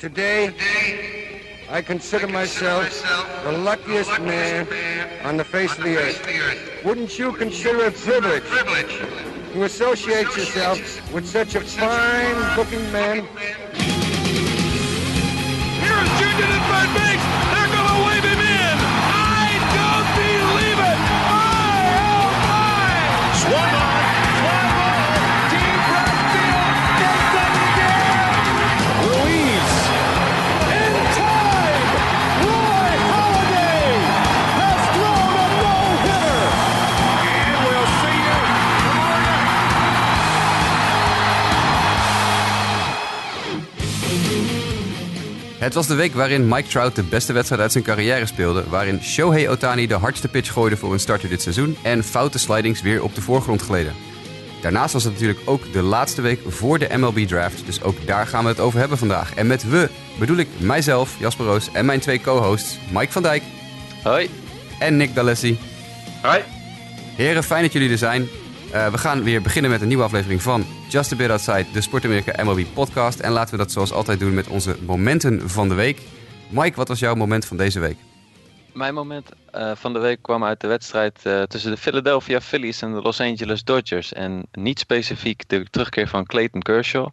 Today, I consider myself the luckiest man on the face of the earth. Wouldn't you consider it a privilege to associate yourself with such a fine-looking man? Here's Junior at third base. Het was de week waarin Mike Trout de beste wedstrijd uit zijn carrière speelde. Waarin Shohei Otani de hardste pitch gooide voor een starter dit seizoen. En foute slidings weer op de voorgrond gleden. Daarnaast was het natuurlijk ook de laatste week voor de MLB draft. Dus ook daar gaan we het over hebben vandaag. En met we bedoel ik mijzelf, Jasper Roos, en mijn twee co-hosts Mike van Dijk Hoi. en Nick D'Alessi. Hoi. Heren, fijn dat jullie er zijn. Eh, we gaan weer beginnen met een nieuwe aflevering van Just a Bit Outside, de Sport Amerika MLB podcast. En laten we dat zoals altijd doen met onze momenten van de week. Mike, wat was jouw moment van deze week? Mijn moment eh, van de week kwam uit de wedstrijd eh, tussen de Philadelphia Phillies en de Los Angeles Dodgers. En niet specifiek de terugkeer van Clayton Kershaw.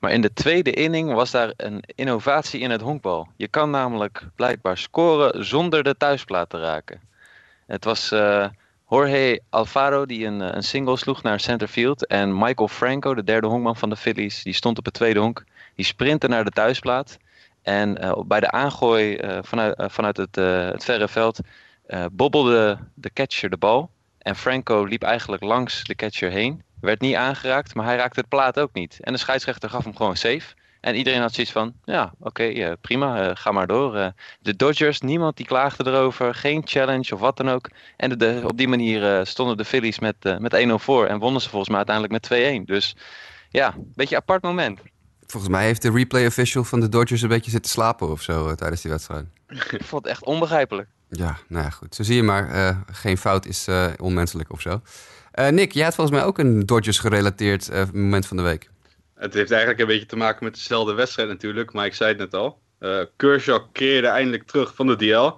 Maar in de tweede inning was daar een innovatie in het honkbal. Je kan namelijk blijkbaar scoren zonder de thuisplaat te raken. Het was Jorge Alfaro die een, eh, een single sloeg naar centerfield. En Michael Franco, de derde honkman van de Phillies, die stond op het tweede honk. Die sprintte naar de thuisplaat. En eh, bij de aangooi eh, vanuit, vanuit het, het verre veld bobbelde de catcher de bal. En Franco liep eigenlijk langs de catcher heen. Werd niet aangeraakt, maar hij raakte het plaat ook niet. En de scheidsrechter gaf hem gewoon safe. En iedereen had zoiets van, ja, oké, eh, prima, eh, ga maar door. Eh, de Dodgers, niemand die klaagde erover, geen challenge of wat dan ook. En de, de- op die manier stonden de Phillies met, met 1-0 voor en wonnen ze volgens mij uiteindelijk met 2-1. Dus ja, een beetje een apart moment. Volgens mij heeft de replay official van de Dodgers een beetje zitten slapen of zo tijdens die wedstrijd. Ik vond het echt onbegrijpelijk. Ja, nou ja, goed. Zo zie je maar, geen fout is onmenselijk of zo. Nick, jij had volgens mij ook een Dodgers-gerelateerd eh, moment van de week. Het heeft eigenlijk een beetje te maken met dezelfde wedstrijd natuurlijk, maar ik zei het net al. Eh Kershaw keerde eindelijk terug van de DL.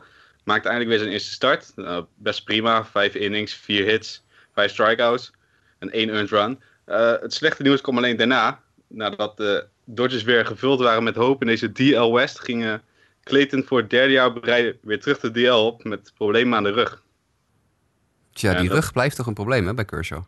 Maakte eindelijk weer zijn eerste start. Nou, best prima. Vijf innings, vier hits, vijf strikeouts en één earned run. Eh, het slechte nieuws kwam alleen daarna. Nadat de Dodgers weer gevuld waren met hoop in deze DL West, gingen Clayton voor het derde jaar rij weer terug de DL op met problemen aan de rug. Tja, Ja, die dat- rug blijft toch een probleem hè, bij Kershaw?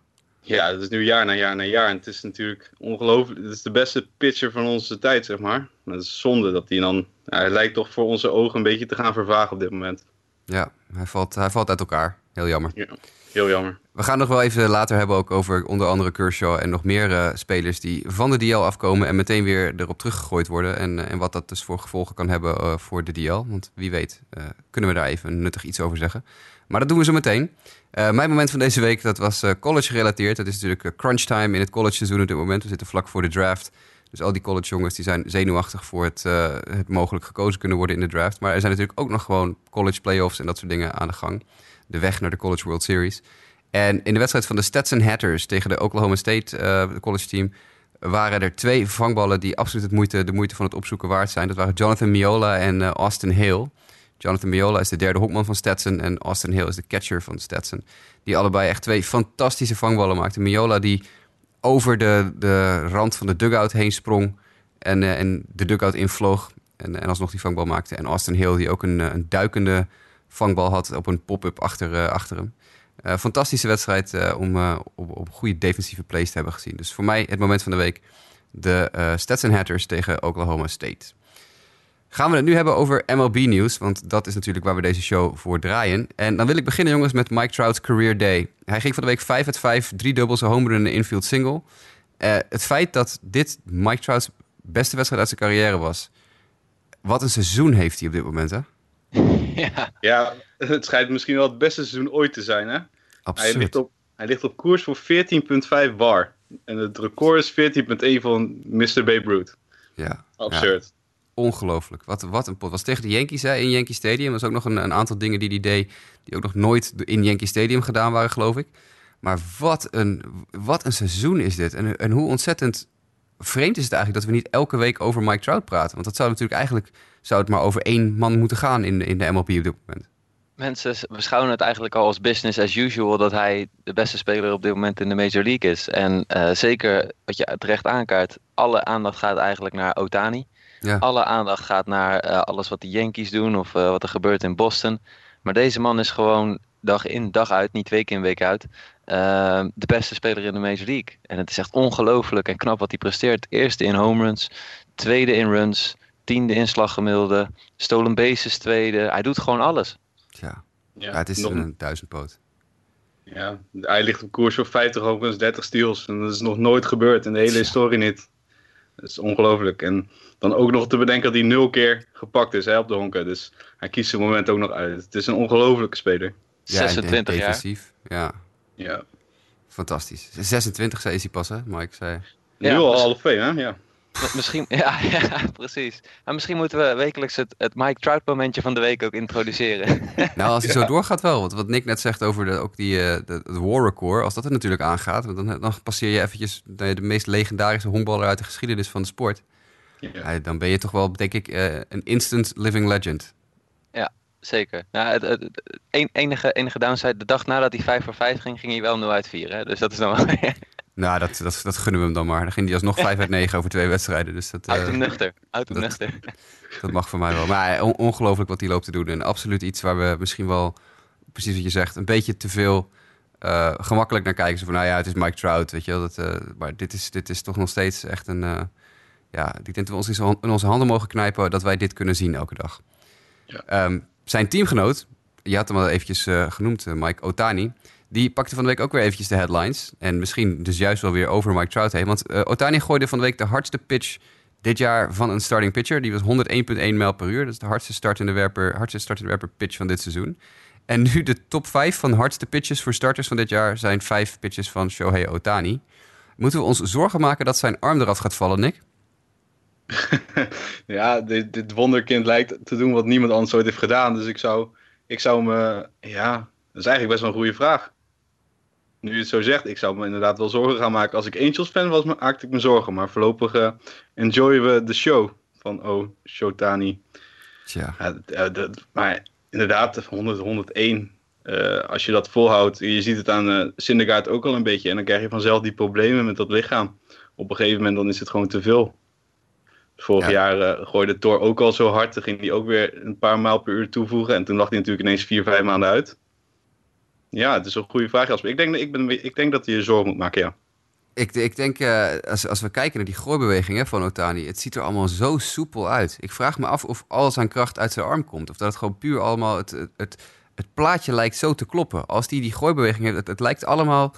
Ja, dat is nu jaar na jaar na jaar. En het is natuurlijk ongelooflijk. Het is de beste pitcher van onze tijd, zeg maar. Het is zonde dat hij dan... ja, hij lijkt toch voor onze ogen een beetje te gaan vervagen op dit moment. Ja, hij valt, hij valt uit elkaar. Heel jammer. Ja, heel jammer. We gaan nog wel even later hebben ook over onder andere Kershaw en nog meer eh, spelers die van de DL afkomen en meteen weer erop teruggegooid worden. En, eh, en wat dat dus voor gevolgen kan hebben eh, voor de DL. Want wie weet kunnen we daar even nuttig iets over zeggen. Maar dat doen we zo meteen. Eh, mijn moment van deze week, dat was eh, college gerelateerd. Het is natuurlijk eh, crunch time in het college seizoen op dit moment. We zitten vlak voor de draft. Dus al die college jongens die zijn zenuwachtig voor het, het mogelijk gekozen kunnen worden in de draft. Maar er zijn natuurlijk ook nog gewoon college playoffs en dat soort dingen aan de gang. De weg naar de College World Series. En in de wedstrijd van de Stetson Hatters tegen de Oklahoma State college team waren er twee vangballen die absoluut het moeite, de moeite van het opzoeken waard zijn. Dat waren Jonathan Miola en Austin Hale. Jonathan Miola is de derde hoekman van Stetson en Austin Hale is de catcher van Stetson. Die allebei echt twee fantastische vangballen maakten. Miola die over de, de rand van de dugout heen sprong en, eh, en de dugout invloog en, en alsnog die vangbal maakte. En Austin Hale die ook een, eh, een duikende vangbal had op een pop-up achter, eh, achter hem. Fantastische wedstrijd om op, op goede defensieve plays te hebben gezien. Dus voor mij het moment van de week. De Stetson Hatters tegen Oklahoma State. Gaan we het nu hebben over MLB-nieuws, want dat is natuurlijk waar we deze show voor draaien. En dan wil ik beginnen, jongens, met Mike Trout's career day. Hij ging van de week 5 uit 5, drie dubbels, een home run en een infield single. Eh, het feit dat dit Mike Trout's beste wedstrijd uit zijn carrière was. Wat een seizoen heeft hij op dit moment, hè? ja, Ja, het schijnt misschien wel het beste seizoen ooit te zijn, hè? Hij Absurd. ligt, op, hij ligt op koers voor 14,5 war. En het record is 14,1 van Mr. Babe Ruth. Ja, ja, Absurd. Ongelooflijk. Wat, wat een pot. Was tegen de Yankees hè, in Yankee Stadium. Er was ook nog een, een aantal dingen die hij deed... die ook nog nooit in Yankee Stadium gedaan waren, geloof ik. Maar wat een, wat een seizoen is dit. En, en hoe ontzettend vreemd is het eigenlijk dat we niet elke week over Mike Trout praten. Want dat zou natuurlijk eigenlijk zou het maar over één man moeten gaan in, in de MLB op dit moment. Mensen beschouwen het eigenlijk al als business as usual dat hij de beste speler op dit moment in de Major League is. En uh, zeker wat je terecht aankaart, alle aandacht gaat eigenlijk naar Otani. Ja. Alle aandacht gaat naar uh, alles wat de Yankees doen of uh, wat er gebeurt in Boston. Maar deze man is gewoon dag in, dag uit, niet week in, week uit, de beste speler in de Major League. En het is echt ongelooflijk en knap wat hij presteert. Eerste in home runs, tweede in runs, tiende in slaggemiddelde, stolen bases tweede. Hij doet gewoon alles. Ja, ja, ja het is nog... een duizendpoot. Ja, hij ligt op koers voor 50 homeruns, 30 steals. En dat is nog nooit gebeurd in de hele ja. historie niet. Dat is ongelooflijk. En dan ook nog te bedenken dat hij nul keer gepakt is hè, op de honken. Dus hij kiest zijn moment ook nog uit. Het is een ongelofelijke speler. Ja, 26 jaar. Ja. ja. Fantastisch. 26 zei is hij pas, hè, Mike? Zei... Nu ja, al half twee, hè? Ja. Misschien, ja, ja, precies. Maar misschien moeten we wekelijks het, het Mike Trout momentje van de week ook introduceren. Nou, als hij zo doorgaat wel. Want wat Nick net zegt over de, ook die, uh, de, het war record, als dat er natuurlijk aangaat, dan, dan passeer je eventjes de, de meest legendarische honkballer uit de geschiedenis van de sport. Ja. dan ben je toch wel, denk ik, uh, een instant living legend. Ja, zeker. Nou, het, het, het, enige, enige downside, de dag nadat hij 5 voor 5 ging, ging hij wel 0 uit 4. Hè? Dus dat is dan wel... Nou, dat, dat, dat gunnen we hem dan maar. Dan ging hij alsnog 5 uit 9 over twee wedstrijden. Dus dat, Uit hem uh, nuchter. Uit hem dat, nuchter. Dat mag voor mij wel. Maar on, ongelooflijk wat hij loopt te doen. En absoluut iets waar we misschien wel, precies wat je zegt, een beetje te veel uh, gemakkelijk naar kijken. Zo van, nou ja, het is Mike Trout, weet je wel. Dat, uh, maar dit is, dit is toch nog steeds echt een... Uh, ja, ik denk dat we ons in onze handen mogen knijpen dat wij dit kunnen zien elke dag. Ja. Um, zijn teamgenoot, je had hem al eventjes genoemd, Mike Otani... Die pakte van de week ook weer eventjes de headlines. En misschien dus juist wel weer over Mike Trout heen. Want uh, Otani gooide van de week de hardste pitch dit jaar van een starting pitcher. Die was 101,1 mijl per uur. Dat is de hardste startende werper, hardste startende werper pitch van dit seizoen. En nu de top 5 van hardste pitches voor starters van dit jaar zijn vijf pitches van Shohei Otani. Moeten we ons zorgen maken dat zijn arm eraf gaat vallen, Nick? ja, dit, dit wonderkind lijkt te doen wat niemand anders ooit heeft gedaan. Dus ik zou, ik zou me. Ja, dat is eigenlijk best wel een goede vraag nu je het zo zegt, ik zou me inderdaad wel zorgen gaan maken. Als ik Angels fan was, maakte ik me zorgen. Maar voorlopig uh, enjoyen we de show van Oh Shotani. Tja. Ja, dat, maar inderdaad, 100, 101. Uh, als je dat volhoudt, je ziet het aan uh, Syndergaard ook al een beetje. En dan krijg je vanzelf die problemen met dat lichaam. Op een gegeven moment dan is het gewoon te veel. Vorig ja. jaar uh, gooide Thor ook al zo hard. Dan ging hij ook weer een paar maal per uur toevoegen. En toen lag hij natuurlijk ineens vier, vijf maanden uit. Ja, het is een goede vraag. Ik denk, ik, ben, ik denk dat je je zorgen moet maken, ja. Ik, ik denk, uh, als, als we kijken naar die gooibeweging van Otani, het ziet er allemaal zo soepel uit. Ik vraag me af of al zijn kracht uit zijn arm komt. Of dat het gewoon puur allemaal, het, het, het, plaatje lijkt zo te kloppen. Als die die gooibeweging heeft, het, het lijkt allemaal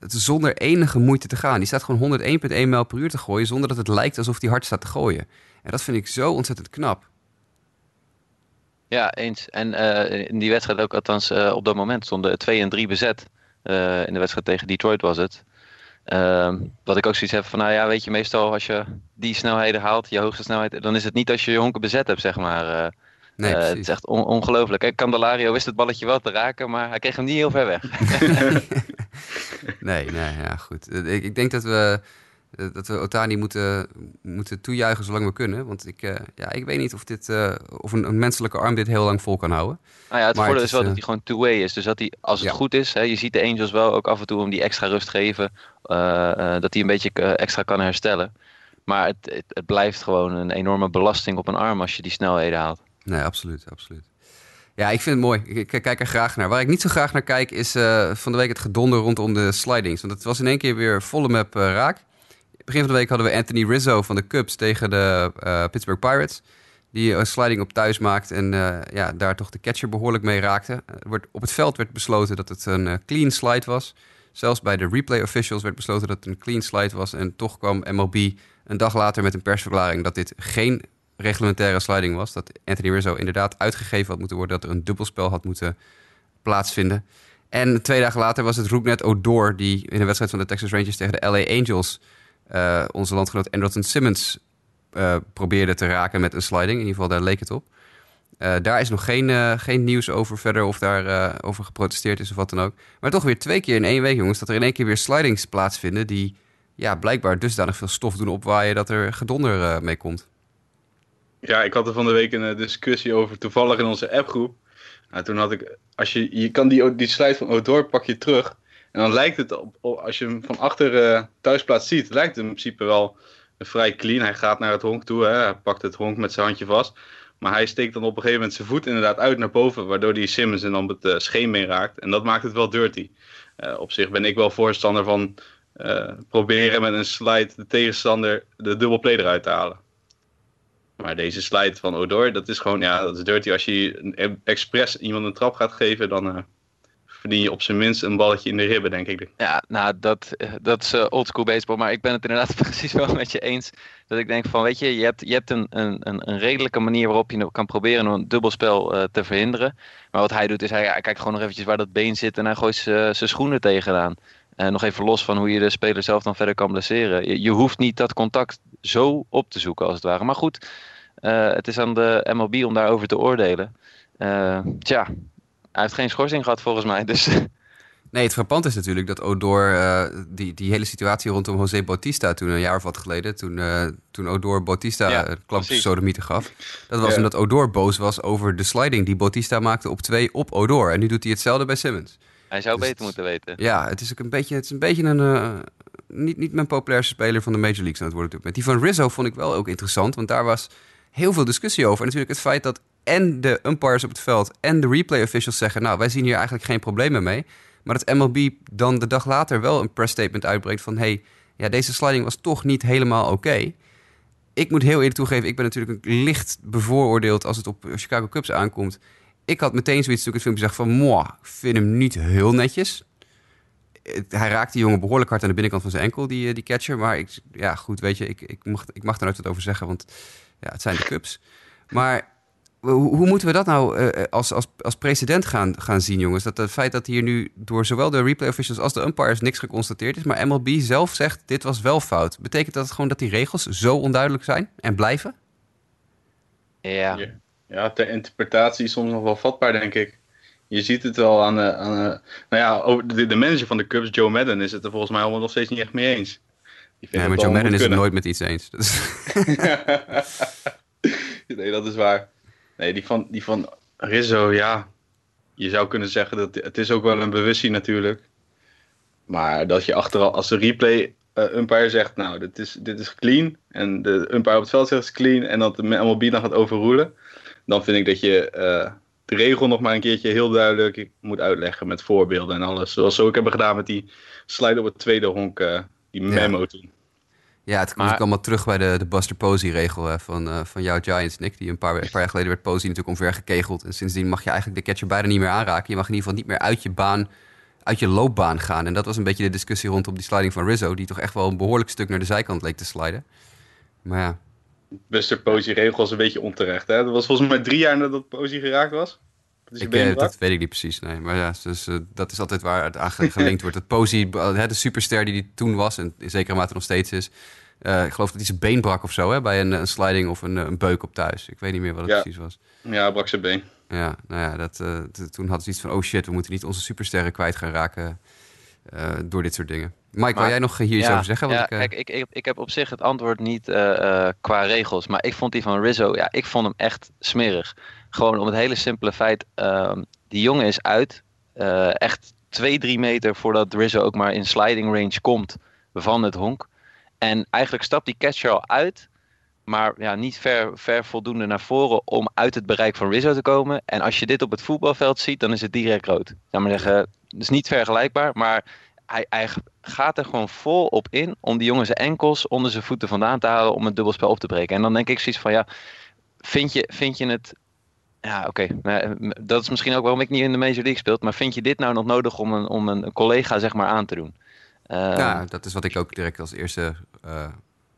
zonder enige moeite te gaan. Die staat gewoon 101,1 mijl per uur te gooien, zonder dat het lijkt alsof hij hard staat te gooien. En dat vind ik zo ontzettend knap. Ja, eens. En uh, in die wedstrijd ook, althans uh, op dat moment, stonden 2 en 3 bezet. Uh, in de wedstrijd tegen Detroit was het. Ehm, wat ik ook zoiets heb van, nou ja, weet je, meestal als je die snelheden haalt, je hoogste snelheid, dan is het niet als je je honken bezet hebt, zeg maar. nee, het is echt on ongelooflijk. Candelario wist het balletje wel te raken, maar hij kreeg hem niet heel ver weg. nee, nee, ja, goed. Ik, ik denk dat we eh, dat we Otani moeten, moeten toejuichen zolang we kunnen. Want ik, uh, ja, ik weet niet of, dit, uh, of een, een, menselijke arm dit heel lang vol kan houden. Nou ja, het voordeel is wel dat hij gewoon two-way is. Dus dat hij, als het ja. goed is, hè, je ziet de Angels wel ook af en toe om die extra rust geven. dat hij een beetje extra kan herstellen. Maar het, het, het, blijft gewoon een enorme belasting op een arm als je die snelheden haalt. Nee, absoluut, absoluut. Ja, ik vind het mooi. Ik, ik kijk er graag naar. Waar ik niet zo graag naar kijk is van de week het gedonder rondom de slidings. Want het was in één keer weer volle map raak begin van de week hadden we Anthony Rizzo van de Cubs tegen de uh, Pittsburgh Pirates. Die een sliding op thuis maakt en uh, ja, daar toch de catcher behoorlijk mee raakte. Op het veld werd besloten dat het een uh, clean slide was. Zelfs bij de replay officials werd besloten dat het een clean slide was. En toch kwam MLB een dag later met een persverklaring dat dit geen reglementaire sliding was. Dat Anthony Rizzo inderdaad uitgegeven had moeten worden. Dat er een dubbelspel had moeten plaatsvinden. En twee dagen later was het Rooknet Odor die in een wedstrijd van de Texas Rangers tegen de LA Angels uh, onze landgenoot Andrelton Simmons uh, probeerde te raken met een sliding. In ieder geval, daar leek het op. Uh, daar is nog geen, geen nieuws over verder of daar over geprotesteerd is of wat dan ook. Maar toch weer twee keer in één week, jongens, dat er in één keer weer slidings plaatsvinden die ja, blijkbaar dusdanig veel stof doen opwaaien dat er gedonder mee komt. Ja, ik had er van de week een discussie over toevallig in onze appgroep. Nou, toen had ik, als je, je kan die, die slide van Odor pak je terug. En dan lijkt het, op, als je hem van achter uh, thuisplaats ziet, lijkt het in principe wel vrij clean. Hij gaat naar het honk toe, hè. hij pakt het honk met zijn handje vast. Maar hij steekt dan op een gegeven moment zijn voet inderdaad uit naar boven, waardoor die Simmons en dan het uh, mee raakt. En dat maakt het wel dirty. Uh, op zich ben ik wel voorstander van proberen met een slide de tegenstander de dubbelplay eruit te halen. Maar deze slide van Odor, dat is gewoon, ja, dat is dirty. Als je expres iemand een trap gaat geven, dan verdien je op zijn minst een balletje in de ribben, denk ik. Ja, nou, dat, dat is uh, oldschool baseball. Maar ik ben het inderdaad precies wel met je eens. Dat ik denk van, weet je, je hebt, je hebt een, een, een redelijke manier waarop je kan proberen een dubbelspel uh, te verhinderen. Maar wat hij doet is, hij, kijkt gewoon nog eventjes waar dat been zit en hij gooit zijn schoenen tegenaan. En nog even los van hoe je de speler zelf dan verder kan blesseren. Je, hoeft niet dat contact zo op te zoeken als het ware. Maar goed, uh, het is aan de MLB om daarover te oordelen. tja, hij heeft geen schorsing gehad volgens mij. Dus. Nee, het frappant is natuurlijk dat Odor, uh, die, die hele situatie rondom José Bautista toen een jaar of wat geleden, toen, uh, toen Odor Bautista ja, een klap sodomieten gaf. Dat was ja. omdat Odor boos was over de sliding die Bautista maakte op twee op Odor. En nu doet hij hetzelfde bij Simmons. Hij zou dus beter moeten weten. Ja, het is ook een beetje, het is een, beetje een, uh, niet, niet mijn populairste speler van de Major Leagues aan het worden. Met die van Rizzo vond ik wel ook interessant, want daar was heel veel discussie over. En natuurlijk het feit dat en de umpires op het veld en de replay officials zeggen... nou, wij zien hier eigenlijk geen problemen mee. Maar dat MLB dan de dag later wel een press statement uitbrengt van... hey, ja, deze sliding was toch niet helemaal oké. Ik moet heel eerlijk toegeven, ik ben natuurlijk licht bevooroordeeld... als het op Chicago Cubs aankomt. Ik had meteen zoiets toen ik het filmpje zag van... moi, vind hem niet heel netjes. Hij raakt die jongen behoorlijk hard aan de binnenkant van zijn enkel, die, die catcher. Maar ik, ja, goed, weet je, ik, ik, mag, ik mag daar nooit wat over zeggen... want ja, het zijn de Cubs. Maar hoe, hoe, moeten we dat nou uh, als, als, als precedent gaan, gaan zien, jongens? Dat het feit dat hier nu door zowel de replay officials als de umpires niks geconstateerd is, maar MLB zelf zegt dit was wel fout. Betekent dat gewoon dat die regels zo onduidelijk zijn en blijven? Ja. Ja, ter interpretatie is soms nog wel vatbaar, denk ik. Je ziet het wel aan de, aan de nou ja, de, de manager van de Cubs, Joe Madden, is het er volgens mij allemaal nog steeds niet echt mee eens. Ja, maar Joe Madden is het nooit met iets eens. nee, dat is waar. Nee, die van, die van Rizzo, ja. Je zou kunnen zeggen dat het is ook wel een bewustzijn natuurlijk. Maar dat je achteraf, als de replay uh, umpire zegt, nou, dit is, dit is clean. En de umpire op het veld zegt is clean. En dat de MLB dan gaat overroelen. Dan vind ik dat je uh, de regel nog maar een keertje heel duidelijk moet uitleggen met voorbeelden en alles. Zoals we ook hebben gedaan met die slide op het tweede honk, uh, die memo ja. toen. Ja, het komt maar... allemaal terug bij de, de Buster Posey-regel van, uh, van jouw Giants, Nick. Die een paar, een paar jaar geleden werd Posey natuurlijk omver gekegeld. En sindsdien mag je eigenlijk de catcher bijna niet meer aanraken. Je mag in ieder geval niet meer uit je baan, uit je loopbaan gaan. En dat was een beetje de discussie rondom die sliding van Rizzo. Die toch echt wel een behoorlijk stuk naar de zijkant leek te sliden. Maar ja. Buster Posey-regel was een beetje onterecht. Hè? Dat was volgens mij drie jaar nadat Posey geraakt was. Dat, ik, eh, dat weet ik niet precies, nee. Maar ja, dus, uh, dat is altijd waar het aan gelinkt wordt. Dat Posey, de superster die hij toen was en in zekere mate nog steeds is... Uh, ik geloof dat hij zijn been brak of zo, hè, bij een, een sliding of een, een beuk op thuis. Ik weet niet meer wat het ja. precies was. Ja, brak zijn been. Ja, nou ja, dat, uh, toen hadden ze iets van, oh shit, we moeten niet onze supersterren kwijt gaan raken uh, door dit soort dingen. Mike, wil jij nog hier iets ja, over zeggen? Want ja, ik, kijk, ik, ik, ik heb op zich het antwoord niet qua regels, maar ik vond die van Rizzo, ja, ik vond hem echt smerig. Gewoon om het hele simpele feit, ehm, die jongen is uit, echt twee, drie meter voordat Rizzo ook maar in sliding range komt van het honk. En eigenlijk stapt die catcher al uit. Maar ja, niet ver, ver voldoende naar voren om uit het bereik van Rizzo te komen. En als je dit op het voetbalveld ziet, dan is het direct rood. Ik maar zeggen, het is niet vergelijkbaar. Maar hij, hij gaat er gewoon vol op in om die jongen zijn enkels onder zijn voeten vandaan te halen om het dubbelspel op te breken. En dan denk ik zoiets van, ja, vind je, vind je het ja, oké. Okay. Dat is misschien ook waarom ik niet in de Major League speel. Maar vind je dit nou nog nodig om een, om een collega zeg maar, aan te doen? Uh, ja, dat is wat ik ook direct als eerste uh,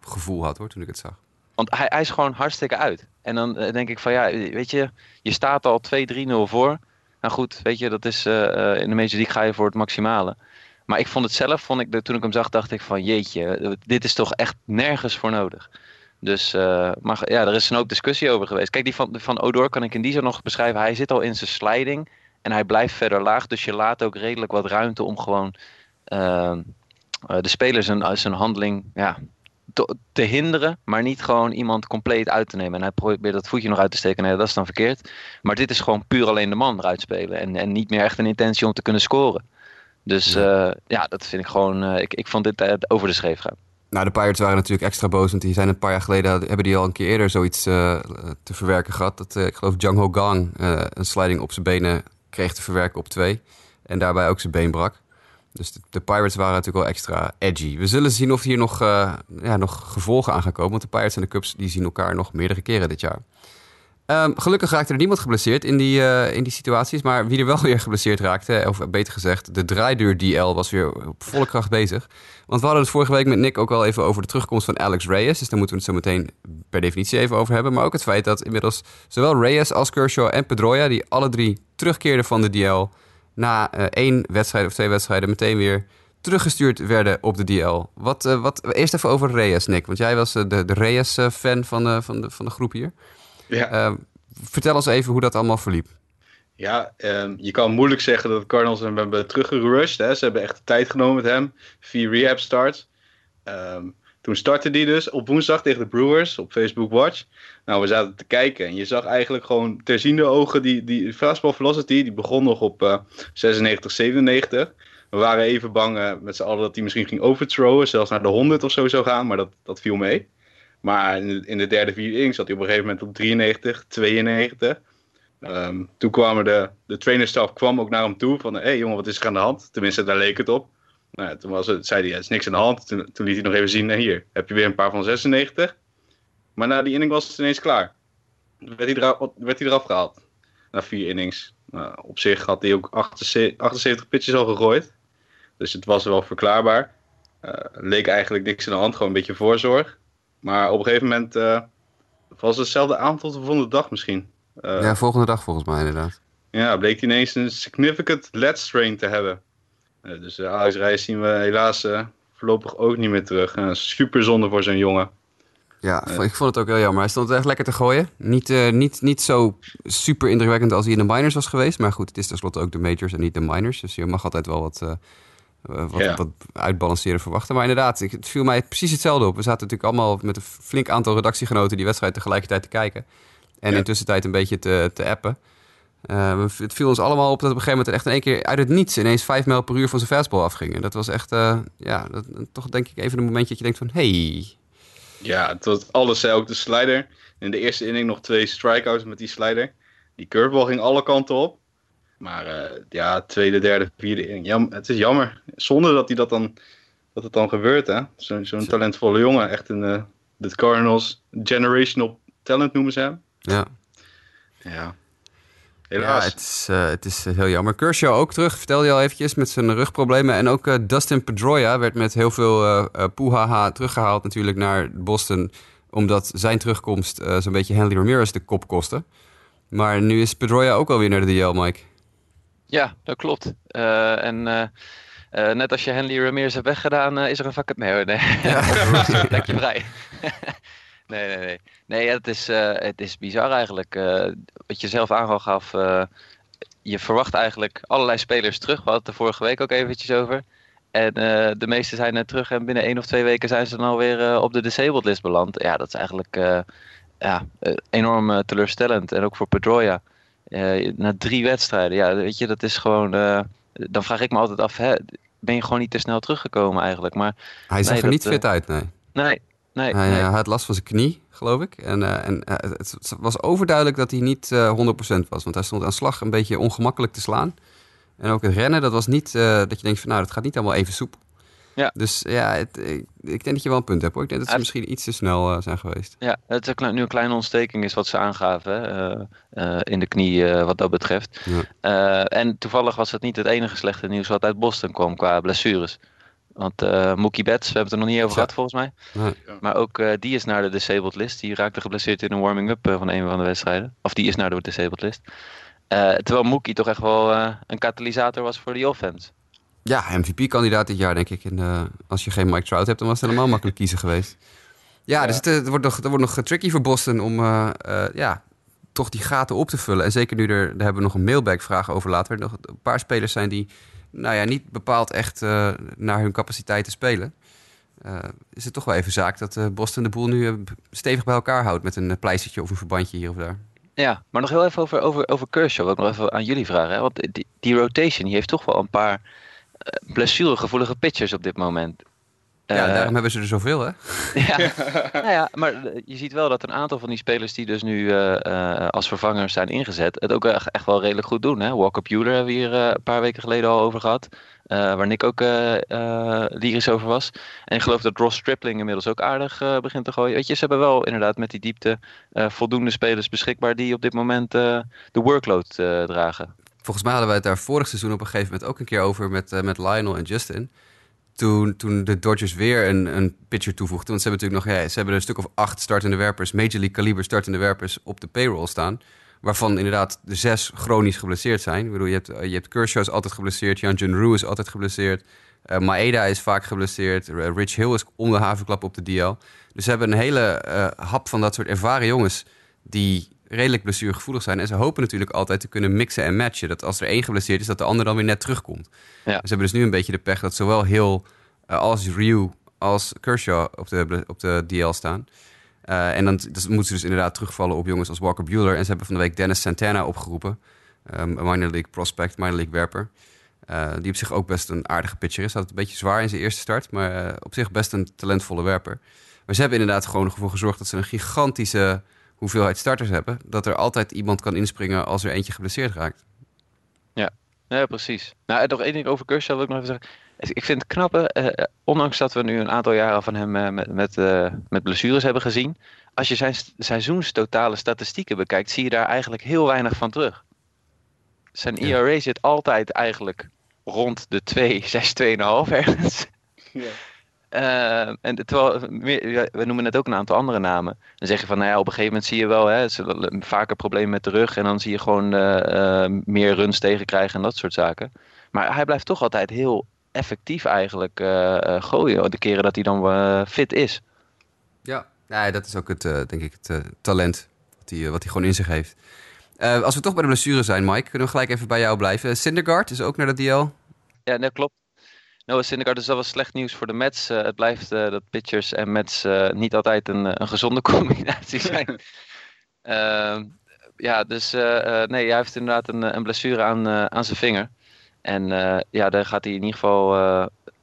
gevoel had hoor, toen ik het zag. Want hij, hij is gewoon hartstikke uit. En dan uh, denk ik van ja, weet je, je staat al 2-3-0 voor. Nou goed, weet je, dat is in de Major League ga je voor het maximale. Maar ik vond het zelf, vond ik, toen ik hem zag, dacht ik van jeetje, dit is toch echt nergens voor nodig. Dus, maar ja, er is een hoop discussie over geweest. Kijk, die van, van Odor kan ik in die zo nog beschrijven. Hij zit al in zijn sliding en hij blijft verder laag. Dus je laat ook redelijk wat ruimte om gewoon de spelers zijn, zijn handeling ja, te, te, hinderen, maar niet gewoon iemand compleet uit te nemen. En hij probeert dat voetje nog uit te steken. Nee, dat is dan verkeerd. Maar dit is gewoon puur alleen de man eruit spelen. En, en niet meer echt een intentie om te kunnen scoren. Dus ja, ja dat vind ik gewoon. ik, ik vond dit over de schreef gaan. Nou, de Pirates waren natuurlijk extra boos, want die zijn een paar jaar geleden hebben die al een keer eerder zoiets uh, te verwerken gehad. Dat uh, ik geloof Jung Ho Gang uh, een sliding op zijn benen kreeg te verwerken op twee en daarbij ook zijn been brak. Dus de, de, Pirates waren natuurlijk wel extra edgy. We zullen zien of hier nog, ja, nog gevolgen aan gaan komen, want de Pirates en de Cubs die zien elkaar nog meerdere keren dit jaar. Um, gelukkig raakte er niemand geblesseerd in die, uh, in die situaties. Maar wie er wel weer geblesseerd raakte, of beter gezegd, de draaideur DL was weer op volle kracht bezig. Want we hadden het vorige week met Nick ook al even over de terugkomst van Alex Reyes. Dus daar moeten we het zo meteen per definitie even over hebben. Maar ook het feit dat inmiddels zowel Reyes als Kershaw en Pedroia, die alle drie terugkeerden van de DL, na uh, één wedstrijd of twee wedstrijden meteen weer teruggestuurd werden op de DL. Wat, uh, wat, eerst even over Reyes, Nick. Want jij was de, de Reyes-fan van, de, van, de, van de groep hier. Ja. Uh, vertel ons even hoe dat allemaal verliep. Ja, um, je kan moeilijk zeggen dat de Cardinals hem hebben teruggerushed. Hè. Ze hebben echt de tijd genomen met hem. Vier rehab starts. Um, toen startte hij dus op woensdag tegen de Brewers op Facebook Watch. Nou, we zaten te kijken en je zag eigenlijk gewoon terziende ogen die, die fastball velocity, die begon nog op uh, 96, 97. We waren even bang uh, met z'n allen dat hij misschien ging overthrowen, zelfs naar de 100 of zo zou gaan, maar dat, dat viel mee. Maar in de, in de derde, vierde inning zat hij op een gegeven moment op 93, 92. Um, toen kwamen de, de trainerstaf kwam ook naar hem toe van... hé hey, jongen, wat is er aan de hand? Tenminste, daar leek het op. Nou, toen was het, zei hij, er is niks aan de hand. Toen, liet hij nog even zien, hier, heb je weer een paar van 96. Maar na die inning was het ineens klaar. Werd hij eraf, werd hij eraf gehaald. Na vier innings. Nou, op zich had hij ook 78, 78 pitches al gegooid. Dus het was wel verklaarbaar. Uh, leek eigenlijk niks aan de hand, gewoon een beetje voorzorg. Maar op een gegeven moment uh, was het hetzelfde aantal de volgende dag misschien. Uh, ja, volgende dag volgens mij inderdaad. Ja, bleek hij ineens een significant lead strain te hebben. Uh, dus uh, Alex Reyes zien we helaas voorlopig ook niet meer terug. super zonde voor zo'n jongen. Ja, ik vond het ook heel jammer. Hij stond echt lekker te gooien. Niet, niet, niet zo super indrukwekkend als hij in de minors was geweest. Maar goed, het is tenslotte ook de majors en niet de minors. Dus je mag altijd wel wat wat, ja. wat uitbalanceren verwachten. Maar inderdaad, het viel mij precies hetzelfde op. We zaten natuurlijk allemaal met een flink aantal redactiegenoten die wedstrijd tegelijkertijd te kijken. En ja. intussen tijd een beetje te, te appen. Uh, het viel ons allemaal op dat op een gegeven moment echt in één keer uit het niets ineens 5 mijl per uur van zijn fastball afging. En dat was echt, uh, ja, dat, toch denk ik even een momentje dat je denkt van, hey. Ja, het was alles, ook de slider. In de eerste inning nog twee strikeouts met die slider. Die curveball ging alle kanten op. Maar uh, ja, tweede, derde, vierde. Jam, het is jammer. Zonde dat, hij dat, dan, dat het dan gebeurt, hè. Zo'n zo'n talentvolle jongen. Echt een uh, de Cardinals generational talent noemen ze hem. Ja. Ja. Helaas. Ja, het is, uh, het is heel jammer. Kershaw ook terug, vertelde je al eventjes, met zijn rugproblemen. En ook uh, Dustin Pedroia werd met heel veel uh, poehaha teruggehaald natuurlijk naar Boston. Omdat zijn terugkomst zo'n beetje Henry Ramirez de kop kostte. Maar nu is Pedroia ook alweer naar de DL, Mike. Ja, dat klopt. Uh, en uh, uh, net als je Henry Ramirez hebt weggedaan, is er een vacant. Nee, nee. Ja. Dank je vrij. nee, nee, nee. Nee, het is, het is bizar eigenlijk. wat je zelf aangaf, je verwacht eigenlijk allerlei spelers terug. We hadden het er vorige week ook eventjes over. En de meeste zijn er terug en binnen één of twee weken zijn ze dan alweer op de disabled list beland. Ja, dat is eigenlijk ja, enorm teleurstellend. En ook voor Pedroia. Uh, na drie wedstrijden, ja, weet je, dat is gewoon. Uh, dan vraag ik me altijd af, hè, ben je gewoon niet te snel teruggekomen eigenlijk? Maar hij zag nee, er niet fit uit, nee. Nee, nee. Hij, nee. had last van zijn knie, geloof ik. En, uh, en het was overduidelijk dat hij niet 100% was, want hij stond aan slag een beetje ongemakkelijk te slaan. En ook het rennen, dat was niet dat je denkt van, nou, dat gaat niet allemaal even soepel. Ja. Dus ja, het, ik, ik, denk dat je wel een punt hebt hoor. Ik denk dat ze misschien iets te snel uh, zijn geweest. Ja, het is een, nu een kleine ontsteking is wat ze aangaven uh, uh, in de knie wat dat betreft. Ja. en toevallig was het niet het enige slechte nieuws wat uit Boston kwam qua blessures. Want Mookie Betts, we hebben het er nog niet over gehad volgens mij. Nee. Maar ook die is naar de disabled list. Die raakte geblesseerd in een warming-up van een van de wedstrijden. Of die is naar de disabled list. terwijl Mookie toch echt wel een katalysator was voor die offense. Ja, MVP-kandidaat dit jaar, denk ik. En, uh, als je geen Mike Trout hebt, dan was het helemaal makkelijk kiezen geweest. Ja, ja. dus het, het, wordt nog, het wordt nog tricky voor Boston om uh, uh, ja, toch die gaten op te vullen. En zeker nu er, daar hebben we nog een mailback-vraag over later. Nog een paar spelers zijn die nou ja, niet bepaald echt naar hun capaciteit te spelen. Is het toch wel even zaak dat Boston de boel nu stevig bij elkaar houdt met een pleistertje of een verbandje hier of daar. Ja, maar nog heel even over, over, over Kershaw. Wil ik nog even aan jullie vragen. Hè? Want die, die rotation die heeft toch wel een paar blessuregevoelige pitchers op dit moment. Ja, uh, daarom hebben ze er zoveel, hè? Ja, nou ja, maar je ziet wel dat een aantal van die spelers die dus nu uh, uh, als vervangers zijn ingezet, het ook echt, echt wel redelijk goed doen. Hè? Walker Bueller hebben we hier een paar weken geleden al over gehad. waar Nick ook lyrisch over was. En ik geloof dat Ross Stripling inmiddels ook aardig begint te gooien. Weet je, ze hebben wel inderdaad met die diepte voldoende spelers beschikbaar die op dit moment de workload dragen. Volgens mij hadden wij het daar vorig seizoen op een gegeven moment ook een keer over met, met Lionel en Justin toen, toen de Dodgers weer een, een pitcher toevoegden. Want ze hebben natuurlijk nog ja, ze hebben een stuk of acht startende werpers, Major League kaliber startende werpers op de payroll staan. Waarvan inderdaad de zes chronisch geblesseerd zijn. Ik bedoel, je hebt, je hebt Kershaw is altijd geblesseerd, Jan Rue is altijd geblesseerd. Uh, Maeda is vaak geblesseerd. Rich Hill is om havenklap op de DL. Dus ze hebben een hele hap van dat soort ervaren jongens die redelijk blessuregevoelig zijn. En ze hopen natuurlijk altijd te kunnen mixen en matchen. Dat als er één geblesseerd is, dat de ander dan weer net terugkomt. Ja. Ze hebben dus nu een beetje de pech dat zowel heel uh, als Ryu als Kershaw op de, op de DL staan. Uh, en dan, dan moeten ze dus inderdaad terugvallen op jongens als Walker Bueller. En ze hebben van de week Dennis Santana opgeroepen. Um, een minor league prospect, minor league werper. Uh, die op zich ook best een aardige pitcher is. Had het een beetje zwaar in zijn eerste start, maar op zich best een talentvolle werper. Maar ze hebben inderdaad gewoon ervoor gezorgd dat ze een gigantische hoeveelheid starters hebben, dat er altijd iemand kan inspringen als er eentje geblesseerd raakt. Ja, ja precies. Nou, nog één ding over Kershaw wil ik nog even zeggen. Ik vind het knappe, uh, ondanks dat we nu een aantal jaren van hem uh, met, met, uh, met blessures hebben gezien. Als je zijn seizoenstotale statistieken bekijkt, zie je daar eigenlijk heel weinig van terug. Zijn ERA zit altijd eigenlijk rond de 2, 6, 2,5 ergens. Ja. Uh, en terwijl, we noemen net ook een aantal andere namen. Dan zeg je van, nou ja, op een gegeven moment zie je wel, hè, vaker problemen met de rug. En dan zie je gewoon uh, uh, meer runs tegenkrijgen en dat soort zaken. Maar hij blijft toch altijd heel effectief eigenlijk gooien. De keren dat hij dan fit is. Ja, ja, dat is ook het, denk ik, het talent wat hij, wat hij gewoon in zich heeft. als we toch bij de blessure zijn, Mike, kunnen we gelijk even bij jou blijven. Syndergaard is ook naar de DL. Ja, dat klopt. Noah Syndergaard, dus dat was slecht nieuws voor de Mets. Uh, het blijft uh, dat pitchers en Mets uh, niet altijd een, een gezonde combinatie zijn. Ehm, ja, dus nee, hij heeft inderdaad een, een blessure aan, aan zijn vinger. En ja, daar gaat hij in ieder geval,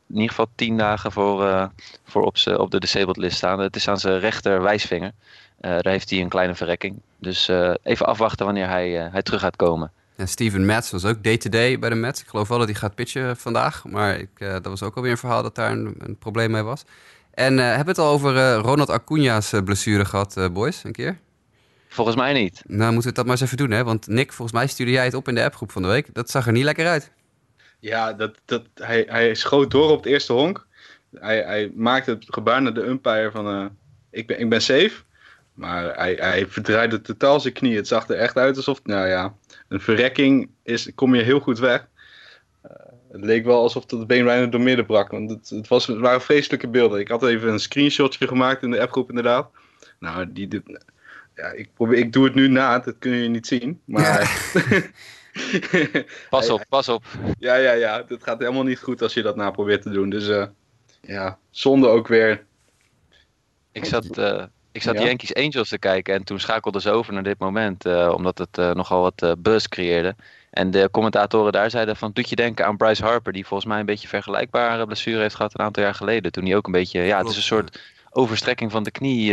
in ieder geval tien dagen voor, voor op, op de disabled list staan. Het is aan zijn rechter wijsvinger. daar heeft hij een kleine verrekking. Dus even afwachten wanneer hij, hij terug gaat komen. Ja, Steven Mets was ook day-to-day bij de Mets. Ik geloof wel dat hij gaat pitchen vandaag. Maar ik, uh, dat was ook alweer een verhaal dat daar een, een probleem mee was. En uh, hebben we het al over uh, Ronald Acuña's blessure gehad, boys, een keer? Volgens mij niet. Nou, moeten we dat maar eens even doen, hè? Want Nick, volgens mij stuurde jij het op in de appgroep van de week. Dat zag er niet lekker uit. Ja, dat, dat, hij, hij schoot door op het eerste honk. Hij, hij maakte het gebaar naar de umpire van... ik, ben, ik ben safe. Maar hij, hij verdraaide totaal zijn knie. Het zag er echt uit alsof... Nou ja, een verrekking is, kom je heel goed weg. Uh, het leek wel alsof het been bijna door midden brak. Want het, het, was, het waren vreselijke beelden. Ik had even een screenshotje gemaakt in de appgroep inderdaad. Nou, die, die ja, ik, probeer, ik doe het nu na, dat kun je niet zien. Maar... pas op, pas op. Ja, ja, ja. Het gaat helemaal niet goed als je dat na probeert te doen. Dus uh, ja, zonde ook weer. Ik zat, uh, ik zat ja. Yankees Angels te kijken en toen schakelde ze over naar dit moment, uh, omdat het uh, nogal wat uh, buzz creëerde. En de commentatoren daar zeiden van, doet je denken aan Bryce Harper, die volgens mij een beetje vergelijkbare blessure heeft gehad een aantal jaar geleden. Toen hij ook een beetje, ja, het is een soort overstrekking van de knie,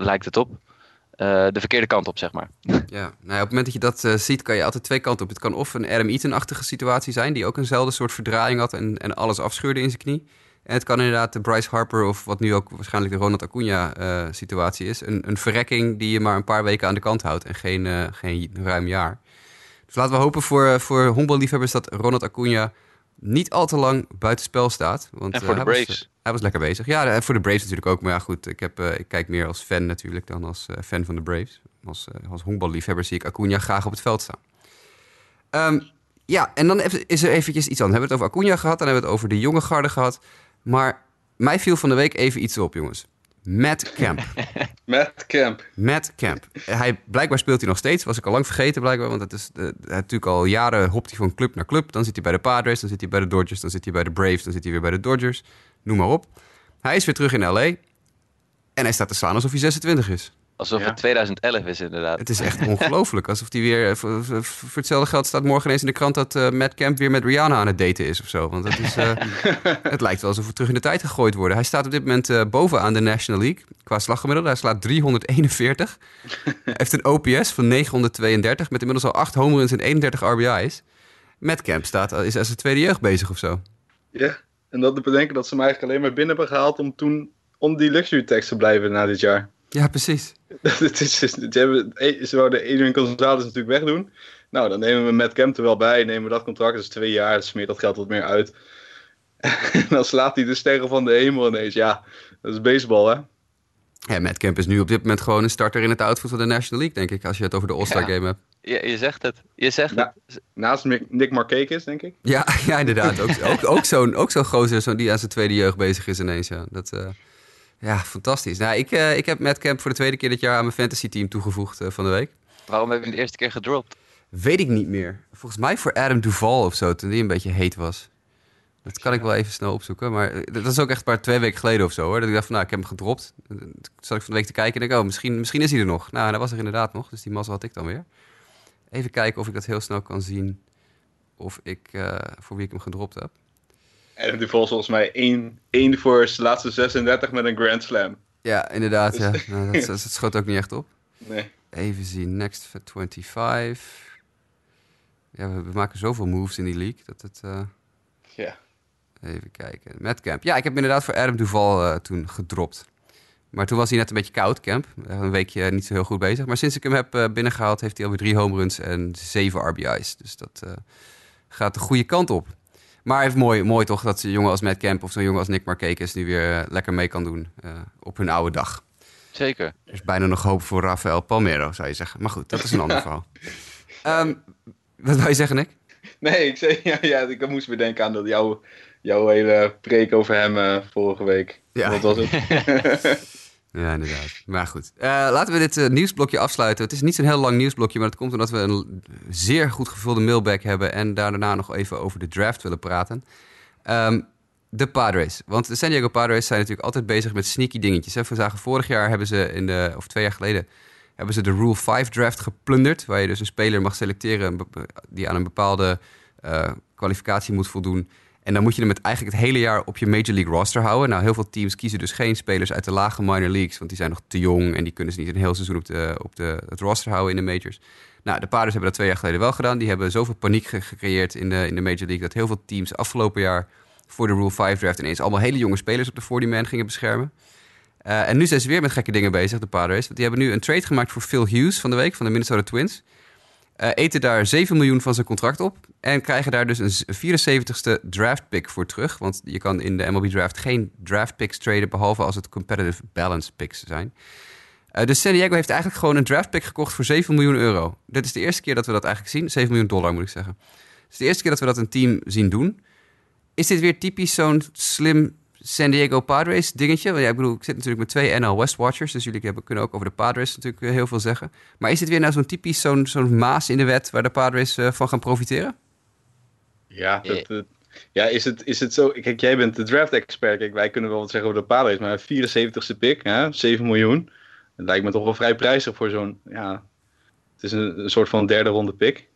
lijkt het op. de verkeerde kant op, zeg maar. Ja, nou op het moment dat je dat ziet, kan je altijd twee kanten op. Het kan of een Adam Eaton-achtige situatie zijn, die ook eenzelfde soort verdraaiing had en, en alles afscheurde in zijn knie. En het kan inderdaad de Bryce Harper of wat nu ook waarschijnlijk de Ronald Acuna uh, situatie is. Een, een verrekking die je maar een paar weken aan de kant houdt en geen, uh, geen ruim jaar. Dus laten we hopen voor, voor honkballiefhebbers dat Ronald Acuna niet al te lang buitenspel staat. Want, en voor de Braves. Was, hij was lekker bezig. Ja, en voor de Braves natuurlijk ook. Maar ja, goed, ik, heb, ik kijk meer als fan natuurlijk dan als fan van de Braves. Als, als honkballiefhebber zie ik Acuna graag op het veld staan. Um, ja, en dan is er eventjes iets aan. We hebben het over Acuna gehad, dan hebben we het over de jonge garde gehad. Maar mij viel van de week even iets op, jongens. Matt Camp. Matt Camp. Matt Camp. Hij, blijkbaar speelt hij nog steeds. Was ik al lang vergeten blijkbaar. Want het is, de, natuurlijk al jaren hopt hij van club naar club. Dan zit hij bij de Padres, dan zit hij bij de Dodgers, dan zit hij bij de Braves, dan zit hij weer bij de Dodgers. Noem maar op. Hij is weer terug in LA. En hij staat te slaan alsof hij 26 is. Alsof Ja. het 2011 is inderdaad. Het is echt ongelooflijk. Alsof hij weer... eh, Voor, hetzelfde geld staat morgen ineens in de krant... dat eh, Matt Camp weer met Rihanna aan het daten is of zo. Want het, is, eh, het lijkt wel alsof we terug in de tijd gegooid worden. Hij staat op dit moment eh, bovenaan de National League. Qua slaggemiddelde. Hij slaat 341. Hij heeft een OPS van 932... met inmiddels al 8 home runs en 31 RBI's. Matt Camp staat, is als zijn tweede jeugd bezig of zo. Ja. En dat te bedenken dat ze hem eigenlijk alleen maar binnen hebben gehaald om toen om die luxury tax te blijven na dit jaar. Ja, precies. Het is, ze, hebben, ze wouden Adrian Gonzalez natuurlijk wegdoen. Nou, dan nemen we Matt Kemp er wel bij. Nemen we dat contract, dat is twee jaar. Dan smeert dat geld wat meer uit. En dan slaat hij de sterren van de hemel ineens. Ja, dat is baseball, hè? Ja, Matt Camp is nu op dit moment gewoon een starter in het outfit van de National League, denk ik. Als je het over de All-Star Ja. Game hebt. Je, je zegt het. Je zegt het. Naast Nick Markakis, denk ik. Ja, ja inderdaad. Ook, ook, ook zo'n ook zo'n gozer zo die aan zijn tweede jeugd bezig is ineens. Ja, dat, eh, ja fantastisch. Nou, ik, eh, ik heb Matt Camp voor de tweede keer dit jaar aan mijn fantasy team toegevoegd eh, van de week. Waarom heb je hem de eerste keer gedropt? Weet ik niet meer. Volgens mij voor Adam Duval of zo, toen die een beetje heet was. Dat kan ik wel even snel opzoeken. Maar eh, dat is ook echt maar twee weken geleden of zo hoor. Dat ik dacht van nou, ik heb hem gedropt. Toen zat ik van de week te kijken en denk oh, misschien, misschien is hij er nog. Nou, dat was er inderdaad nog. Dus die mazzel had ik dan weer. Even kijken of ik dat heel snel kan zien. Of ik, voor wie ik hem gedropt heb. En die volgens mij één, één voor zijn laatste 36 met een Grand Slam. Ja, inderdaad. Ja. Nou, dat, dat schoot ook niet echt op. Nee. Even zien, next for 25. Ja, we, we maken zoveel moves in die league dat het... eh, Ja. even kijken. Matt Camp. Ja, ik heb inderdaad voor Adam Duval eh, toen gedropt. Maar toen was hij net een beetje koud, Camp. Eh, Een weekje niet zo heel goed bezig. Maar sinds ik hem heb eh, binnengehaald, heeft hij alweer drie home runs en zeven RBI's. Dus dat gaat de goede kant op. Maar even mooi, mooi toch dat zo'n jongen als Matt Camp of zo'n jongen als Nick Markakis nu weer eh, lekker mee kan doen eh, op hun oude dag. Zeker. Er is bijna nog hoop voor Rafael Palmero, zou je zeggen. Maar goed, dat is een ander verhaal. Ehm, wat wil je zeggen, Nick? Nee, ik zei, ja, ja, ik moest weer denken aan dat jouw, jouw hele preek over hem eh, vorige week. Ja. Wat was het? Ja, inderdaad. Maar goed, Eh, laten we dit eh, nieuwsblokje afsluiten. Het is niet zo'n heel lang nieuwsblokje, maar dat komt omdat we een zeer goed gevulde mailbag hebben en daarna nog even over de draft willen praten. Ehm, de Padres. Want de San Diego Padres zijn natuurlijk altijd bezig met sneaky dingetjes. We zagen vorig jaar hebben ze in de, of twee jaar geleden, hebben ze de Rule 5 draft geplunderd. Waar je dus een speler mag selecteren die aan een bepaalde eh, kwalificatie moet voldoen. En dan moet je hem eigenlijk het hele jaar op je Major League roster houden. Nou, heel veel teams kiezen dus geen spelers uit de lage minor leagues. Want die zijn nog te jong en die kunnen ze niet een heel seizoen op, de, op de, het roster houden in de majors. Nou, de Padres hebben dat twee jaar geleden wel gedaan. Die hebben zoveel paniek ge- gecreëerd in de, in de Major League... dat heel veel teams afgelopen jaar voor de Rule 5 draft... ineens allemaal hele jonge spelers op de 40-man gingen beschermen. Eh, en nu zijn ze weer met gekke dingen bezig, de Padres. Want die hebben nu een trade gemaakt voor Phil Hughes van de week... van de Minnesota Twins. Eh, eten daar 7 miljoen van zijn contract op... en krijgen daar dus een z- 74ste draft pick voor terug. Want je kan in de MLB draft geen draft picks traden... behalve als het competitive balance picks zijn. Eh, dus San Diego heeft eigenlijk gewoon een draft pick gekocht voor 7 miljoen euro. Dit is de eerste keer dat we dat eigenlijk zien. 7 miljoen dollar moet ik zeggen. Het is de eerste keer dat we dat een team zien doen. Is dit weer typisch zo'n slim San Diego Padres dingetje? Want ja, ik bedoel, ik zit natuurlijk met twee NL West Watchers. Dus jullie kunnen ook over de Padres natuurlijk eh, heel veel zeggen. Maar is dit weer nou zo'n typisch zo'n zo'n maas in de wet... waar de Padres eh, van gaan profiteren? Ja, dat, dat- ja is, het, is het zo? Kijk, jij bent de draft-expert. Kijk, wij kunnen wel wat zeggen over de Padres, maar 74ste pick, hè, 7 miljoen. Dat lijkt me toch wel vrij prijzig voor zo'n, ja, het is een, een soort van derde ronde pick.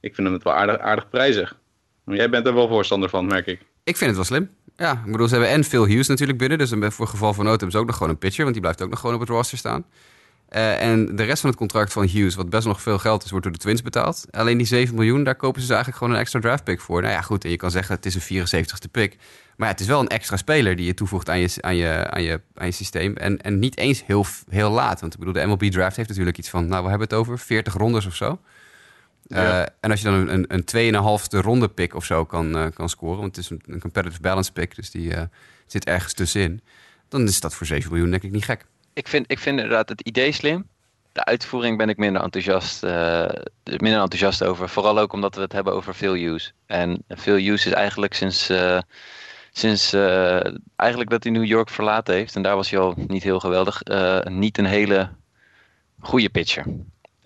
Ik vind hem het wel aardig, aardig prijzig. Maar jij bent er wel voorstander van, merk ik. Ik vind het wel slim. Ja, ik bedoel, ze hebben en Phil Hughes natuurlijk binnen. Dus dan voor geval van nood hebben ze ook nog gewoon een pitcher. Want die blijft ook nog gewoon op het roster staan. Eh, en de rest van het contract van Hughes, wat best nog veel geld is, wordt door de Twins betaald. Alleen die 7 miljoen, daar kopen ze dus eigenlijk gewoon een extra draft pick voor. Nou ja, goed, en je kan zeggen het is een 74ste pick. Maar ja, het is wel een extra speler die je toevoegt aan je, aan je, aan je, aan je systeem. En, en niet eens heel, heel laat. Want ik bedoel, de MLB draft heeft natuurlijk iets van, nou, we hebben het over 40 rondes of zo. Ja. Eh, en als je dan een, een, een 2,5 ronde pick of zo kan, eh, kan scoren, want het is een, een competitive balance pick, dus die zit ergens tussenin, dan is dat voor 7 miljoen denk ik niet gek. Ik vind, ik vind inderdaad het idee slim. De uitvoering ben ik minder enthousiast, eh, minder enthousiast over. Vooral ook omdat we het hebben over Phil Hughes. En Phil Hughes is eigenlijk sinds, eh, sinds eh, eigenlijk dat hij New York verlaten heeft, en daar was hij al niet heel geweldig, niet een hele goede pitcher.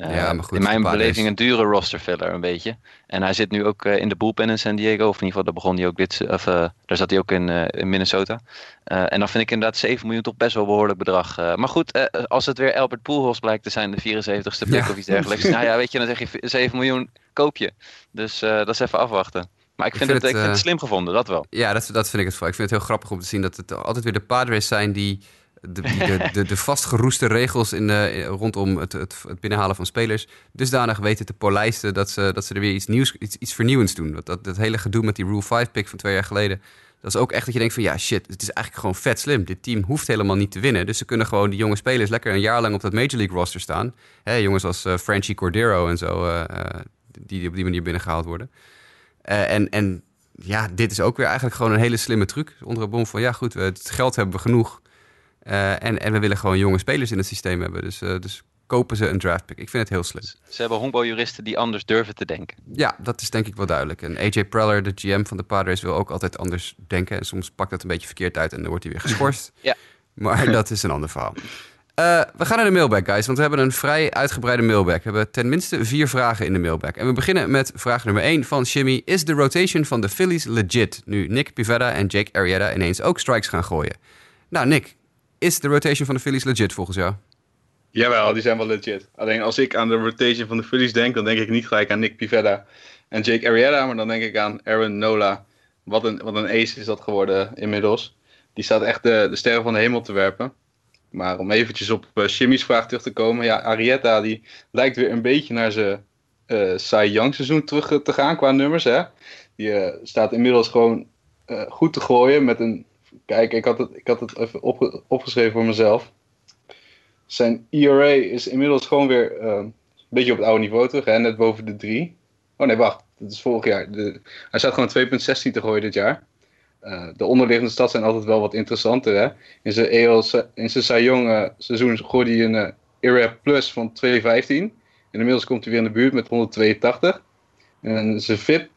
Eh, Ja, maar goed, in mijn beleving een dure rosterfiller een beetje. En hij zit nu ook eh, in de bullpen in San Diego. Of in ieder geval, daar begon hij ook dit, of, eh, daar zat hij ook in, in Minnesota. En dan vind ik inderdaad 7 miljoen toch best wel behoorlijk bedrag. Maar goed, als het weer Albert Pujols blijkt te zijn, de 74ste pick Ja. of iets dergelijks. nou ja, weet je, dan zeg je 7 miljoen koop je. Dus dat is even afwachten. Maar ik Ik vind, het, het, ik vind het slim gevonden, dat wel. Ja, dat, dat vind ik het voor. Ik vind het heel grappig om te zien dat het altijd weer de Padres zijn die de, die de, de, de vastgeroeste regels in de, rondom het, het, het binnenhalen van spelers dusdanig weten te polijsten dat ze, dat ze er weer iets nieuws, iets, iets vernieuwends doen. Dat, dat, dat hele gedoe met die Rule 5 pick van twee jaar geleden, dat is ook echt dat je denkt van ja shit, het is eigenlijk gewoon vet slim. Dit team hoeft helemaal niet te winnen. Dus ze kunnen gewoon die jonge spelers lekker een jaar lang op dat Major League roster staan. Hè, jongens als eh Franchi Cordero en zo, eh, eh, die op die manier binnengehaald worden. En, en ja, dit is ook weer eigenlijk gewoon een hele slimme truc. Onder het bom van, ja goed, we, het geld hebben we genoeg. Eh, en, en we willen gewoon jonge spelers in het systeem hebben. Dus, eh, dus kopen ze een draft pick. Ik vind het heel slim. Ze hebben honkbaljuristen die anders durven te denken. Ja, dat is denk ik wel duidelijk. En AJ Preller, de GM van de Padres, wil ook altijd anders denken. En soms pakt dat een beetje verkeerd uit en dan wordt hij weer geschorst. Ja. Maar dat is een ander verhaal. Eh, we gaan naar de mailbag, guys, want we hebben een vrij uitgebreide mailbag. We hebben ten minste vier vragen in de mailbag. En we beginnen met vraag nummer 1 van Shimmy. Is de rotation van de Phillies legit nu Nick Pivetta en Jake Arrieta ineens ook strikes gaan gooien? Nou, Nick, is de rotation van de Phillies legit volgens jou? Jawel, die zijn wel legit. Alleen als ik aan de rotation van de Phillies denk, dan denk ik niet gelijk aan Nick Pivetta en Jake Arrieta, maar dan denk ik aan Aaron Nola. Wat een, wat een ace is dat geworden inmiddels. Die staat echt de, de sterren van de hemel te werpen. Maar om eventjes op uh, Jimmy's vraag terug te komen. Ja, Arrieta die lijkt weer een beetje naar zijn uh, Cy Young seizoen terug te gaan qua nummers. Hè? Die uh, staat inmiddels gewoon goed te gooien met een... Kijk, ik had het, ik had het even opge opgeschreven voor mezelf. Zijn ERA is inmiddels gewoon weer uh, een beetje op het oude niveau terug. Hè? Net boven de 3. Oh nee, wacht. Dat is vorig jaar. Hij staat gewoon 2,16 te gooien dit jaar. Uh, de onderliggende stad zijn altijd wel wat interessanter. Hè? In zijn EL, in zijn uh, seizoen gooide hij een ERA plus van 2,15. En inmiddels komt hij weer in de buurt met 182. En zijn VIP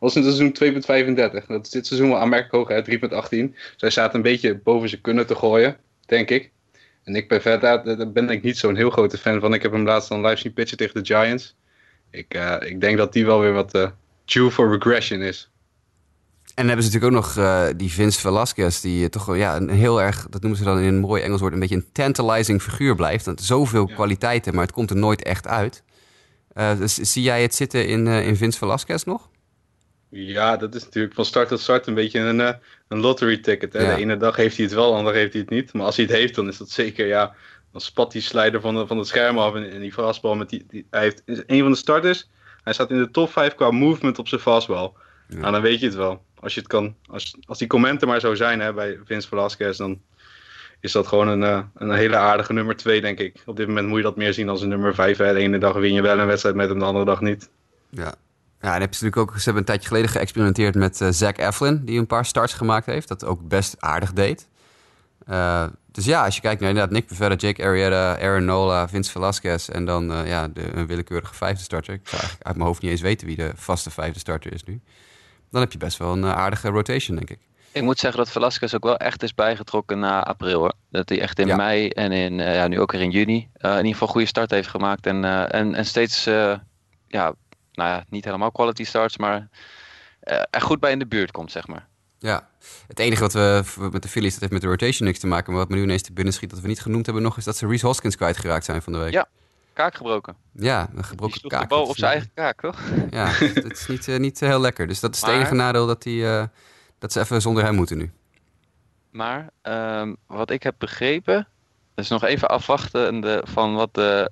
was in het seizoen 2,35. Dat is dit seizoen wel aanmerkelijk hoog, 3,18. Dus hij staat een beetje boven zijn kunnen te gooien, denk ik. En ik ben verder, daar ben ik niet zo'n heel grote fan van. Ik heb hem laatst dan live zien pitchen tegen de Giants. Ik, uh, ik denk dat die wel weer wat uh, due for regression is. En dan hebben ze natuurlijk ook nog uh, die Vince Velasquez, die toch ja, een heel erg, dat noemen ze dan in een mooi Engels woord, een beetje een tantalizing figuur blijft. Want zoveel ja. kwaliteiten, maar het komt er nooit echt uit. dus zie jij het zitten in, in Vince Velasquez nog? Ja, dat is natuurlijk van start tot start een beetje een, een lottery ticket. Hè? Ja. De ene dag heeft hij het wel, de andere heeft hij het niet. Maar als hij het heeft, dan is dat zeker, ja, dan spat die slider van, de, van het scherm af en, en die fastball met die, die, hij heeft is een van de starters. Hij staat in de top 5 qua movement op zijn fastball. Ja. Nou, dan weet je het wel. Als je het kan, als, als die commenten maar zo zijn hè, bij Vince Velasquez, dan is dat gewoon een, uh, een hele aardige nummer 2, denk ik. Op dit moment moet je dat meer zien als een nummer 5. Hè. De ene dag win je wel een wedstrijd met hem, de andere dag niet. Ja. Ja, en heb je natuurlijk ook, ze hebben een tijdje geleden geëxperimenteerd met uh, Zach Eflin, die een paar starts gemaakt heeft, dat ook best aardig deed. Uh, dus ja, als je kijkt naar inderdaad Nick Pivetta, Jake Arrieta, Aaron Nola, Vince Velasquez en dan uh, ja, de, een willekeurige vijfde starter. Ik zou eigenlijk uit mijn hoofd niet eens weten wie de vaste vijfde starter is nu. Dan heb je best wel een aardige rotation, denk ik. Ik moet zeggen dat Velasquez ook wel echt is bijgetrokken na april. Hoor. Dat hij echt in ja. mei en in, ja, nu ook weer in juni in ieder geval goede start heeft gemaakt. En, en, en steeds, ja, nou ja, niet helemaal quality starts, maar er goed bij in de buurt komt, zeg maar. Ja, het enige wat we met de Phillies, dat heeft met de rotation niks te maken. Maar wat me nu ineens te binnen schiet dat we niet genoemd hebben nog, is dat ze Reese Hoskins kwijtgeraakt zijn van de week. Ja, kaak gebroken. Ja, een gebroken Die kaak. bal op zijn eigen kaak, toch? Ja, het is niet, uh, niet heel lekker. Dus dat is maar, het enige nadeel dat, die, uh, dat ze even zonder hem moeten nu. Maar um, wat ik heb begrepen, dus nog even afwachten de, van wat de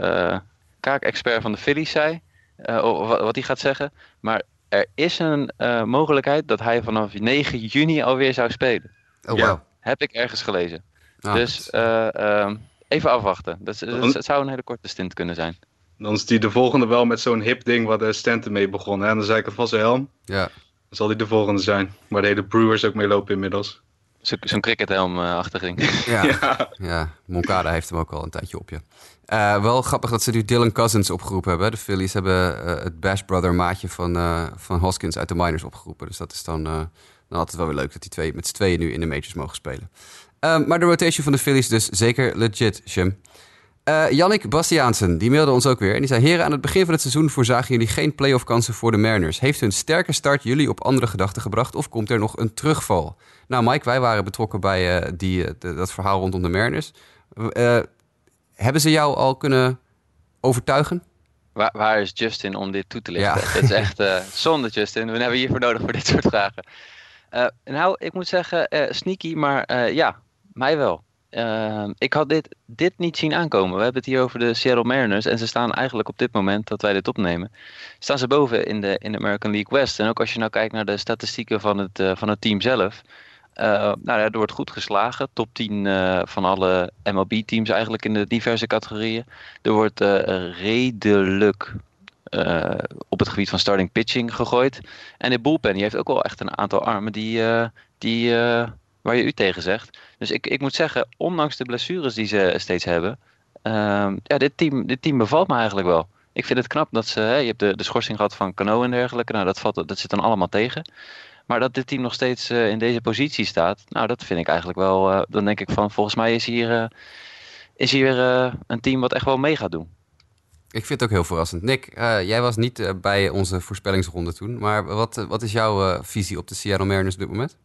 uh, kaakexpert van de Phillies zei. Wat hij gaat zeggen. Maar er is een uh, mogelijkheid dat hij vanaf 9 juni alweer zou spelen. Oh, wow. Ja, heb ik ergens gelezen. Ah, dus uh, uh, even afwachten. Dat, zou een hele korte stint kunnen zijn. Dan is hij de volgende wel met zo'n hip ding waar de Stanton mee begonnen. En dan zei ik van zijn helm. Ja. Dan zal hij de volgende zijn. Waar de hele Brewers ook mee lopen inmiddels. Zo'n zo crickethelm uh, achterin. Ja. ja. ja, Moncada heeft hem ook al een tijdje op je. Uh, wel grappig dat ze nu Dylan Cousins opgeroepen hebben. De Phillies hebben uh, het Bash Brother maatje van, uh, van Hoskins uit de minors opgeroepen. Dus dat is dan Dan had het wel weer leuk dat die twee met z'n tweeën nu in de majors mogen spelen. Ehm, maar de rotation van de Phillies dus zeker legit, Jim. Uh, Yannick Bastiaansen, die mailde ons ook weer. En die zei: Heren, aan het begin van het seizoen voorzagen jullie geen playoff kansen voor de Mariners. Heeft hun sterke start jullie op andere gedachten gebracht of komt er nog een terugval? Nou, Mike, wij waren betrokken bij uh, die, uh, dat verhaal rondom de Mariners. hebben ze jou al kunnen overtuigen? Waar, waar, is Justin om dit toe te lichten? Ja. Het is echt zonde, Justin. We hebben je hiervoor nodig voor dit soort vragen. nou, ik moet zeggen, sneaky, maar ja, mij wel. Uh, ik had dit, dit niet zien aankomen. We hebben het hier over de Seattle Mariners. En ze staan eigenlijk op dit moment dat wij dit opnemen. Staan ze boven in de, in de American League West. En ook als je nou kijkt naar de statistieken van het, uh, van het team zelf. Uh, nou er wordt goed geslagen. Top 10 uh, van alle MLB-teams eigenlijk in de diverse categorieën. Er wordt redelijk op het gebied van starting pitching gegooid. En de bullpen die heeft ook wel echt een aantal armen die, die waar je u tegen zegt. Dus ik, ik moet zeggen, ondanks de blessures die ze steeds hebben, uh, ja, dit team, dit team bevalt me eigenlijk wel. Ik vind het knap dat ze, hè, je hebt de, de schorsing gehad van Cano en dergelijke, nou dat, valt, dat zit dan allemaal tegen. Maar dat dit team nog steeds uh, in deze positie staat, nou dat vind ik eigenlijk wel, uh, dan denk ik van volgens mij is hier, uh, is hier een team wat echt wel mee gaat doen. Ik vind het ook heel verrassend. Nick, jij was niet bij onze voorspellingsronde toen, maar wat, wat is jouw visie op de Seattle Mariners op dit moment?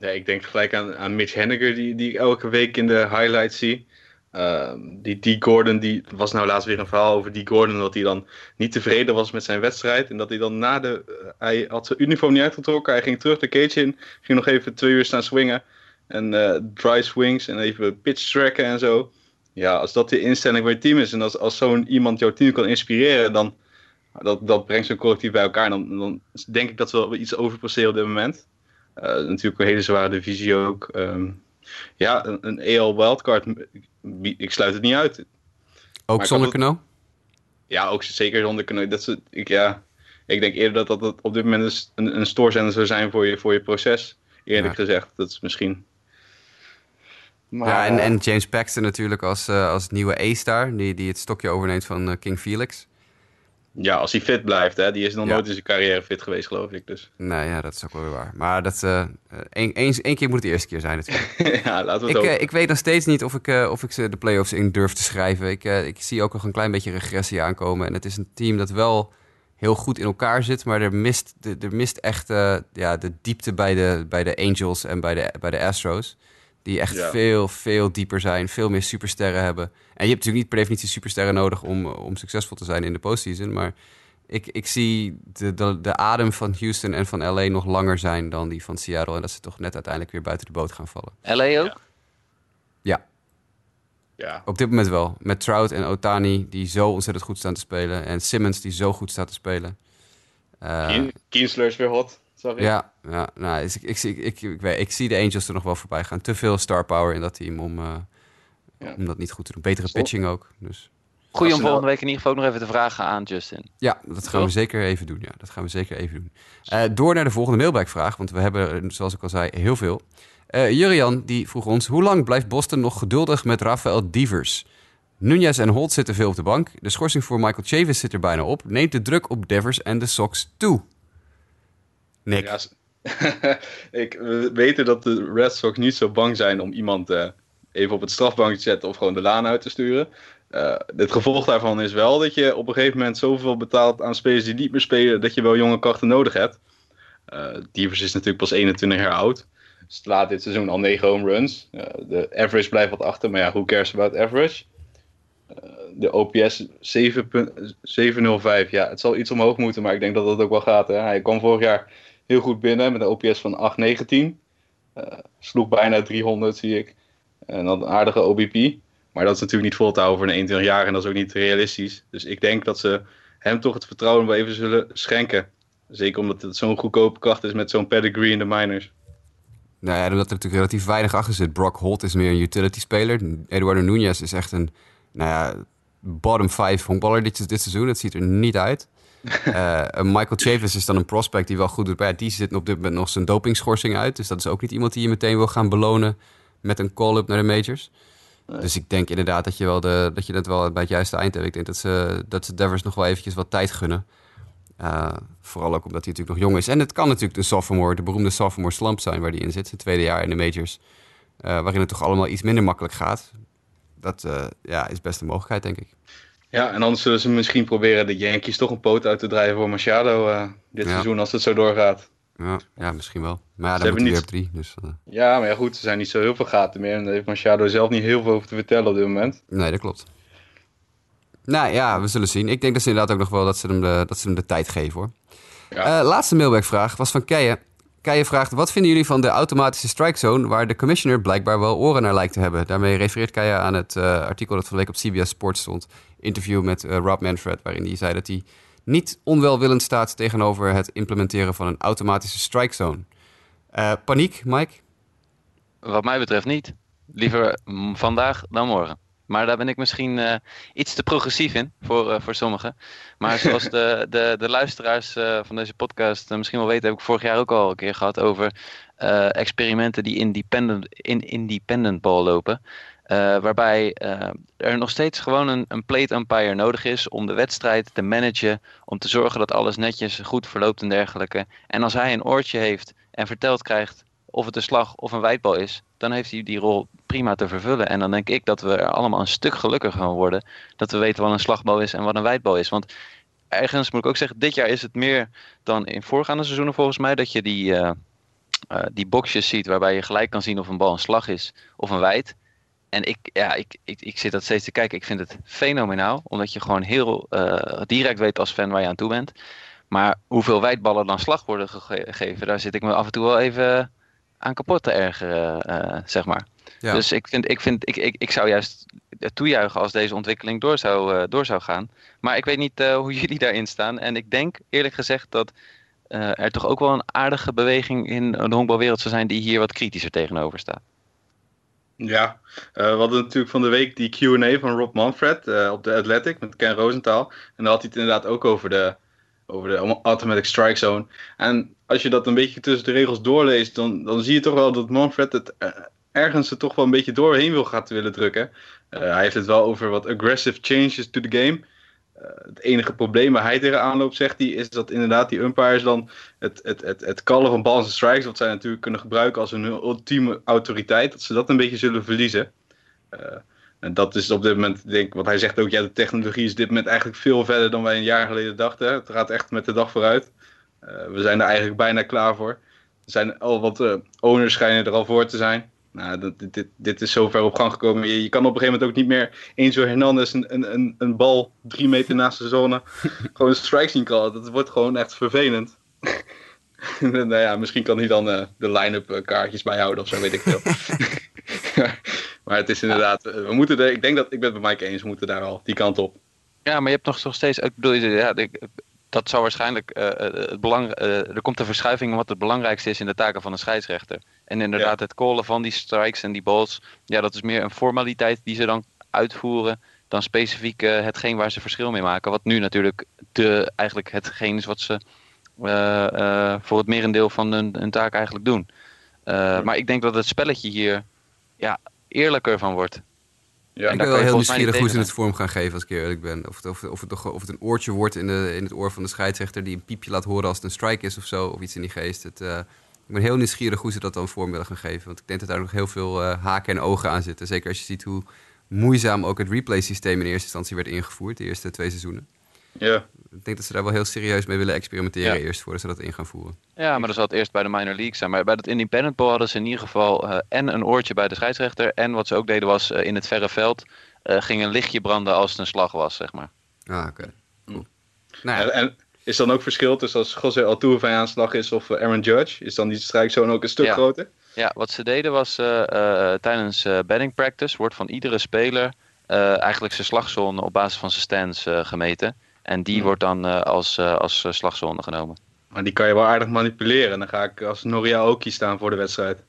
Ja, ik denk gelijk aan, aan Mitch Henniger, die, die ik elke week in de highlights zie. Uh, die D. Gordon, die was nou laatst weer een verhaal over D. Gordon, dat hij dan niet tevreden was met zijn wedstrijd. En dat hij dan na de. Uh, hij had zijn uniform niet uitgetrokken, hij ging terug de cage in, ging nog even twee uur staan swingen. En uh, dry swings en even pitch tracken en zo. Ja, als dat de instelling van je team is en als, als zo'n iemand jouw team kan inspireren, dan. Dat, dat brengt zo'n collectief bij elkaar. Dan, dan denk ik dat we wel iets overpresteren op dit moment. Uh, natuurlijk een hele zware divisie ook. Um, ja, een, een AL wildcard, ik sluit het niet uit. Ook maar zonder Cano? Ja, ook zeker zonder Cano. Dat is, ik, ja, ik denk eerder dat dat op dit moment een, een stoorzender zou zijn voor je, voor je proces. Eerlijk ja. gezegd, dat is misschien... Maar, ja, en, en James Paxton natuurlijk als, uh, als nieuwe A-star, die, die het stokje overneemt van uh, King Felix. Ja, als hij fit blijft. Hè? Die is nog ja. nooit in zijn carrière fit geweest, geloof ik. Dus. Nee, ja, dat is ook wel weer waar. Maar dat, uh, één, één, één keer moet het de eerste keer zijn natuurlijk. ja, laten we het ik, uh, ik weet nog steeds niet of ik, uh, of ik ze de playoffs in durf te schrijven. Ik, ik zie ook nog een klein beetje regressie aankomen. En het is een team dat wel heel goed in elkaar zit. Maar er mist, er mist echt ja, de diepte bij de, bij de Angels en bij de, bij de Astros. Die echt ja. veel, veel dieper zijn. Veel meer supersterren hebben. En je hebt natuurlijk niet per definitie supersterren nodig om, om succesvol te zijn in de postseason. Maar ik, ik zie de, de, de adem van Houston en van LA nog langer zijn dan die van Seattle. En dat ze toch net uiteindelijk weer buiten de boot gaan vallen. LA ook? Ja. Ja. Op dit moment wel. Met Trout en Otani die zo ontzettend goed staan te spelen. En Simmons die zo goed staat te spelen. Uh, Kiensler is weer hot. Sorry. Ja, ja nou, ik, ik, ik, ik, ik, ik, zie de Angels er nog wel voorbij gaan. Te veel star power in dat team om, uh, ja. om dat niet goed te doen. Betere Stop. pitching ook. Dus. Goeie om volgende week in ieder geval ook nog even te vragen aan Justin. Ja, dat gaan we zeker even doen. Ja, dat gaan we zeker even doen. Uh, door naar de volgende mailbackvraag, want we hebben, zoals ik al zei, heel veel. Uh, Jurian die vroeg ons: hoe lang blijft Boston nog geduldig met Rafael Devers? Nunez en Holt zitten veel op de bank. De schorsing voor Michael Chavis zit er bijna op. Neemt de druk op Devers en de Sox toe? Nick. Ja, ik, we weten dat de Red Sox niet zo bang zijn om iemand uh, even op het strafbank te zetten of gewoon de laan uit te sturen. Uh, het gevolg daarvan is wel dat je op een gegeven moment zoveel betaalt aan spelers die niet meer spelen, dat je wel jonge krachten nodig hebt. Uh, Devers is natuurlijk pas 21 jaar oud. Dus laat dit seizoen al 9 home runs. De average blijft wat achter, maar ja, who cares about average? de OPS 705. Ja, het zal iets omhoog moeten, maar ik denk dat dat ook wel gaat. Hè? Hij kwam vorig jaar heel goed binnen met een OPS van 819. sloeg bijna 300, zie ik. En dan een aardige OBP. Maar dat is natuurlijk niet vol te houden voor een 21 jaar en dat is ook niet realistisch. Dus ik denk dat ze hem toch het vertrouwen wel even zullen schenken. Zeker omdat het zo'n goedkope kracht is met zo'n pedigree in de minors. Nou ja, omdat er natuurlijk relatief weinig achter zit. Brock Holt is meer een utility speler. Eduardo Nunez is echt een nou ja, bottom 5 honkballer dit, dit seizoen. Het ziet er niet uit. uh, Michael Chavis is dan een prospect die wel goed doet. Maar ja, die zit op dit moment nog zijn dopingschorsing uit. Dus dat is ook niet iemand die je meteen wil gaan belonen met een call-up naar de majors. Dus ik denk inderdaad dat je, wel de, dat je dat wel bij het juiste eind hebt. Ik denk dat ze, dat ze Devers nog wel eventjes wat tijd gunnen. Uh, vooral ook omdat hij natuurlijk nog jong is. En het kan natuurlijk de sophomore, de beroemde sophomore slump zijn waar hij in zit. Zijn tweede jaar in de majors. Uh, waarin het toch allemaal iets minder makkelijk gaat. Dat ja, is best een mogelijkheid, denk ik. Ja, en anders zullen ze misschien proberen de Yankees toch een poot uit te drijven voor Machado dit ja. seizoen als het zo doorgaat. Ja, ja misschien wel. Maar ja, dan moet hij niet... op drie. Dus, Ja, maar ja, goed, er zijn niet zo heel veel gaten meer. En daar heeft Machado zelf niet heel veel over te vertellen op dit moment. Nee, dat klopt. Nou ja, we zullen zien. Ik denk dat ze inderdaad ook nog wel dat ze hem de, dat ze hem de tijd geven hoor. Ja. Uh, laatste mailbackvraag was van Keijen. Keijen vraagt, wat vinden jullie van de automatische strike zone... waar de commissioner blijkbaar wel oren naar lijkt te hebben? Daarmee refereert Keijen aan het uh, artikel dat van de week op CBS Sports stond. Interview met uh, Rob Manfred, waarin hij zei dat hij niet onwelwillend staat... tegenover het implementeren van een automatische strike zone. paniek, Mike? Wat mij betreft niet. Liever vandaag dan morgen. Maar daar ben ik misschien uh, iets te progressief in voor, uh, voor sommigen. Maar zoals de, de, de luisteraars uh, van deze podcast misschien wel weten, heb ik vorig jaar ook al een keer gehad over experimenten die independent, in independent ball lopen. Waarbij er nog steeds gewoon een, een plate umpire nodig is om de wedstrijd te managen. Om te zorgen dat alles netjes goed verloopt en dergelijke. En als hij een oortje heeft en verteld krijgt of het een slag of een wijdbal is, dan heeft hij die rol prima te vervullen. En dan denk ik dat we er allemaal een stuk gelukkiger gaan worden. Dat we weten wat een slagbal is en wat een wijdbal is. Want ergens moet ik ook zeggen, dit jaar is het meer dan in voorgaande seizoenen volgens mij. Dat je die, uh, die boxjes ziet waarbij je gelijk kan zien of een bal een slag is of een wijd. En ik, ja, ik, ik, ik zit dat steeds te kijken. Ik vind het fenomenaal. Omdat je gewoon heel uh, direct weet als fan waar je aan toe bent. Maar hoeveel wijdballen dan slag worden gegeven, daar zit ik me af en toe wel even aan kapot te ergeren, uh, zeg maar. Ja. Dus ik, vind, ik, vind, ik, ik, ik zou juist toejuichen als deze ontwikkeling door zou, uh, door zou gaan. Maar ik weet niet uh, hoe jullie daarin staan. En ik denk eerlijk gezegd dat er toch ook wel een aardige beweging in de honkbalwereld zou zijn die hier wat kritischer tegenover staat. Ja, we hadden natuurlijk van de week die Q&A van Rob Manfred op de Athletic met Ken Rosenthal. En daar had hij het inderdaad ook over de, over de automatic strike zone. En als je dat een beetje tussen de regels doorleest, dan, dan zie je toch wel dat Manfred het uh, ergens er toch wel een beetje doorheen wil gaan willen drukken. Hij heeft het wel over wat aggressive changes to the game. Uh, het enige probleem waar hij tegenaan loopt, zegt hij, is dat inderdaad die umpires dan het, het, het, het callen van balls en strikes, wat zij natuurlijk kunnen gebruiken als een ultieme autoriteit, dat ze dat een beetje zullen verliezen. En dat is op dit moment, denk ik, wat hij zegt ook, ja, de technologie is dit moment eigenlijk veel verder dan wij een jaar geleden dachten. Het gaat echt met de dag vooruit. Uh, we zijn er eigenlijk bijna klaar voor. Er zijn al wat owners schijnen er al voor te zijn. Nou, dit, dit, dit is zover op gang gekomen. Je, je, kan op een gegeven moment ook niet meer Enzo Hernandez een, een, een, een bal drie meter naast de zone gewoon een strike zien callen. Dat wordt gewoon echt vervelend. nou ja, misschien kan hij dan uh, de line-up kaartjes bijhouden of zo, weet ik veel. maar het is inderdaad, we moeten ik denk dat, ik ben het bij Mike eens, we moeten daar al die kant op. Ja, maar je hebt nog, nog steeds, ik bedoel, ja, dat zou waarschijnlijk uh, het belang, uh, er komt een verschuiving wat het belangrijkste is in de taken van een scheidsrechter. En inderdaad, ja. het callen van die strikes en die balls, ja, dat is meer een formaliteit die ze dan uitvoeren dan specifiek uh, hetgeen waar ze verschil mee maken. Wat nu natuurlijk de, eigenlijk hetgeen is wat ze voor het merendeel van hun, hun taak eigenlijk doen. Maar ik denk dat het spelletje hier ja, eerlijker van wordt. Ja, ik ben wel heel nieuwsgierig hoe ze het vorm gaan geven als ik eerlijk ben. Of het, of, of, het, of het een oortje wordt in, de, in het oor van de scheidsrechter... die een piepje laat horen als het een strike is of zo. Of iets in die geest. Het, uh, ik ben heel nieuwsgierig hoe ze dat dan vorm willen gaan geven. Want ik denk dat daar nog heel veel uh, haken en ogen aan zitten. Zeker als je ziet hoe moeizaam ook het replay-systeem in eerste instantie werd ingevoerd. De eerste twee seizoenen. Ja. Ik denk dat ze daar wel heel serieus mee willen experimenteren ja. eerst voordat ze dat in gaan voeren. Ja, maar dat zal het eerst bij de minor league zijn. Maar bij dat independent ball hadden ze in ieder geval uh, en een oortje bij de scheidsrechter. En wat ze ook deden was uh, in het verre veld uh, ging een lichtje branden als het een slag was, zeg maar. Ah, oké. Okay. Cool. Nou, ja. en, en, is dan ook verschil tussen als José Altuve aanslag is of Aaron Judge? Is dan die strijkzone ook een stuk ja. groter? Ja, wat ze deden was tijdens batting practice wordt van iedere speler eigenlijk zijn slagzone op basis van zijn stance gemeten. En die hmm. wordt dan uh, als, uh, als slagzone genomen. Maar die kan je wel aardig manipuleren. Dan ga ik als Noria Oki staan voor de wedstrijd.